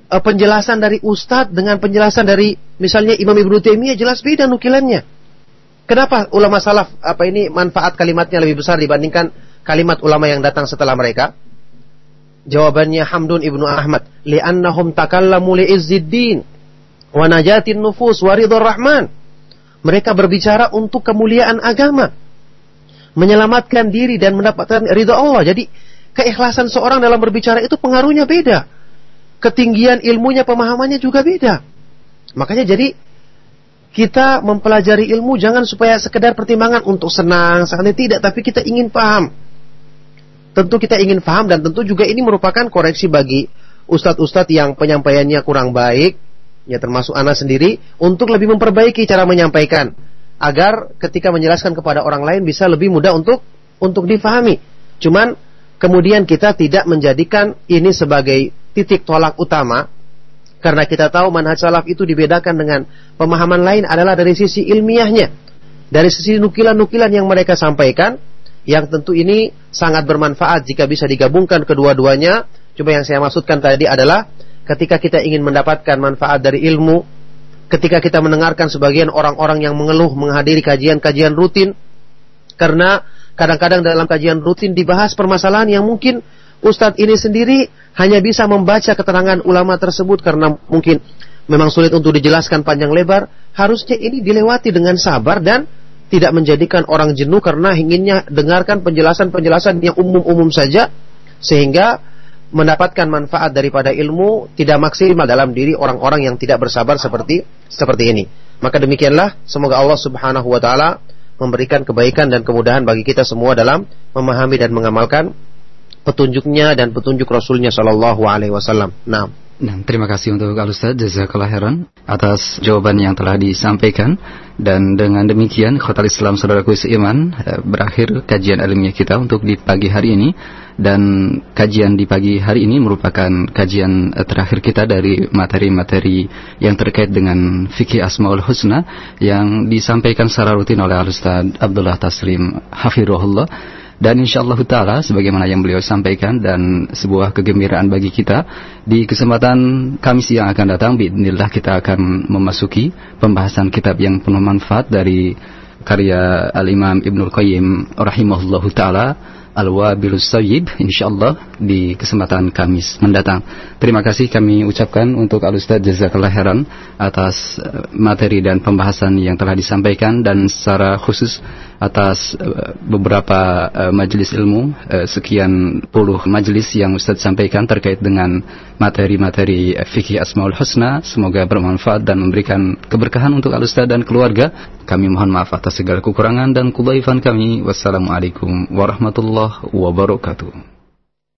uh, penjelasan dari ustadz dengan penjelasan dari misalnya Imam Ibnu Taimiyah jelas beda nukilannya. Kenapa ulama salaf apa ini manfaat kalimatnya lebih besar dibandingkan kalimat ulama yang datang setelah mereka? Jawabannya Hamdun ibnu Ahmad. Li'annahum takallamu li'izziddin. Wa najatin nufus wa rahman. Mereka berbicara untuk kemuliaan agama. Menyelamatkan diri dan mendapatkan ridha Allah. Jadi keikhlasan seorang dalam berbicara itu pengaruhnya beda. Ketinggian ilmunya, pemahamannya juga beda. Makanya jadi kita mempelajari ilmu jangan supaya sekedar pertimbangan untuk senang, santai tidak, tapi kita ingin paham tentu kita ingin paham dan tentu juga ini merupakan koreksi bagi ustadz-ustadz yang penyampaiannya kurang baik, ya termasuk anak sendiri, untuk lebih memperbaiki cara menyampaikan agar ketika menjelaskan kepada orang lain bisa lebih mudah untuk untuk difahami. Cuman kemudian kita tidak menjadikan ini sebagai titik tolak utama karena kita tahu manhaj salaf itu dibedakan dengan pemahaman lain adalah dari sisi ilmiahnya, dari sisi nukilan-nukilan yang mereka sampaikan yang tentu ini sangat bermanfaat jika bisa digabungkan kedua-duanya. Cuma yang saya maksudkan tadi adalah ketika kita ingin mendapatkan manfaat dari ilmu, ketika kita mendengarkan sebagian orang-orang yang mengeluh menghadiri kajian-kajian rutin, karena kadang-kadang dalam kajian rutin dibahas permasalahan yang mungkin Ustadz ini sendiri hanya bisa membaca keterangan ulama tersebut karena mungkin memang sulit untuk dijelaskan panjang lebar. Harusnya ini dilewati dengan sabar dan tidak menjadikan orang jenuh karena inginnya dengarkan penjelasan-penjelasan yang umum-umum saja sehingga mendapatkan manfaat daripada ilmu tidak maksimal dalam diri orang-orang yang tidak bersabar seperti seperti ini. Maka demikianlah semoga Allah Subhanahu wa taala memberikan kebaikan dan kemudahan bagi kita semua dalam memahami dan mengamalkan petunjuknya dan petunjuk Rasulnya Shallallahu Alaihi Wasallam. Nah. Nah, terima kasih untuk Al Ustaz Jazakallah Heran atas jawaban yang telah disampaikan. Dan dengan demikian Khotal Islam Saudaraku Seiman eh, berakhir kajian ilmiah kita untuk di pagi hari ini. Dan kajian di pagi hari ini merupakan kajian eh, terakhir kita dari materi-materi yang terkait dengan fikih Asmaul Husna yang disampaikan secara rutin oleh Al Ustaz Abdullah Taslim. Hafirullah dan insya Allah Ta'ala sebagaimana yang beliau sampaikan dan sebuah kegembiraan bagi kita di kesempatan Kamis yang akan datang Bismillah kita akan memasuki pembahasan kitab yang penuh manfaat dari karya Al-Imam Ibnul Qayyim rahimahullahu Ta'ala Al-Wabilus Sayyib insyaallah di kesempatan Kamis mendatang. Terima kasih kami ucapkan untuk Al Ustaz Jazakallah Heran atas eh, materi dan pembahasan yang telah disampaikan dan secara khusus atas eh, beberapa uh, majelis ilmu uh, sekian puluh majelis yang Ustaz sampaikan terkait dengan materi-materi fikih Asmaul Husna. Semoga bermanfaat dan memberikan keberkahan untuk Al Ustaz dan keluarga. Kami mohon maaf atas segala kekurangan dan kebaikan kami. Wassalamualaikum warahmatullahi wabarakatuh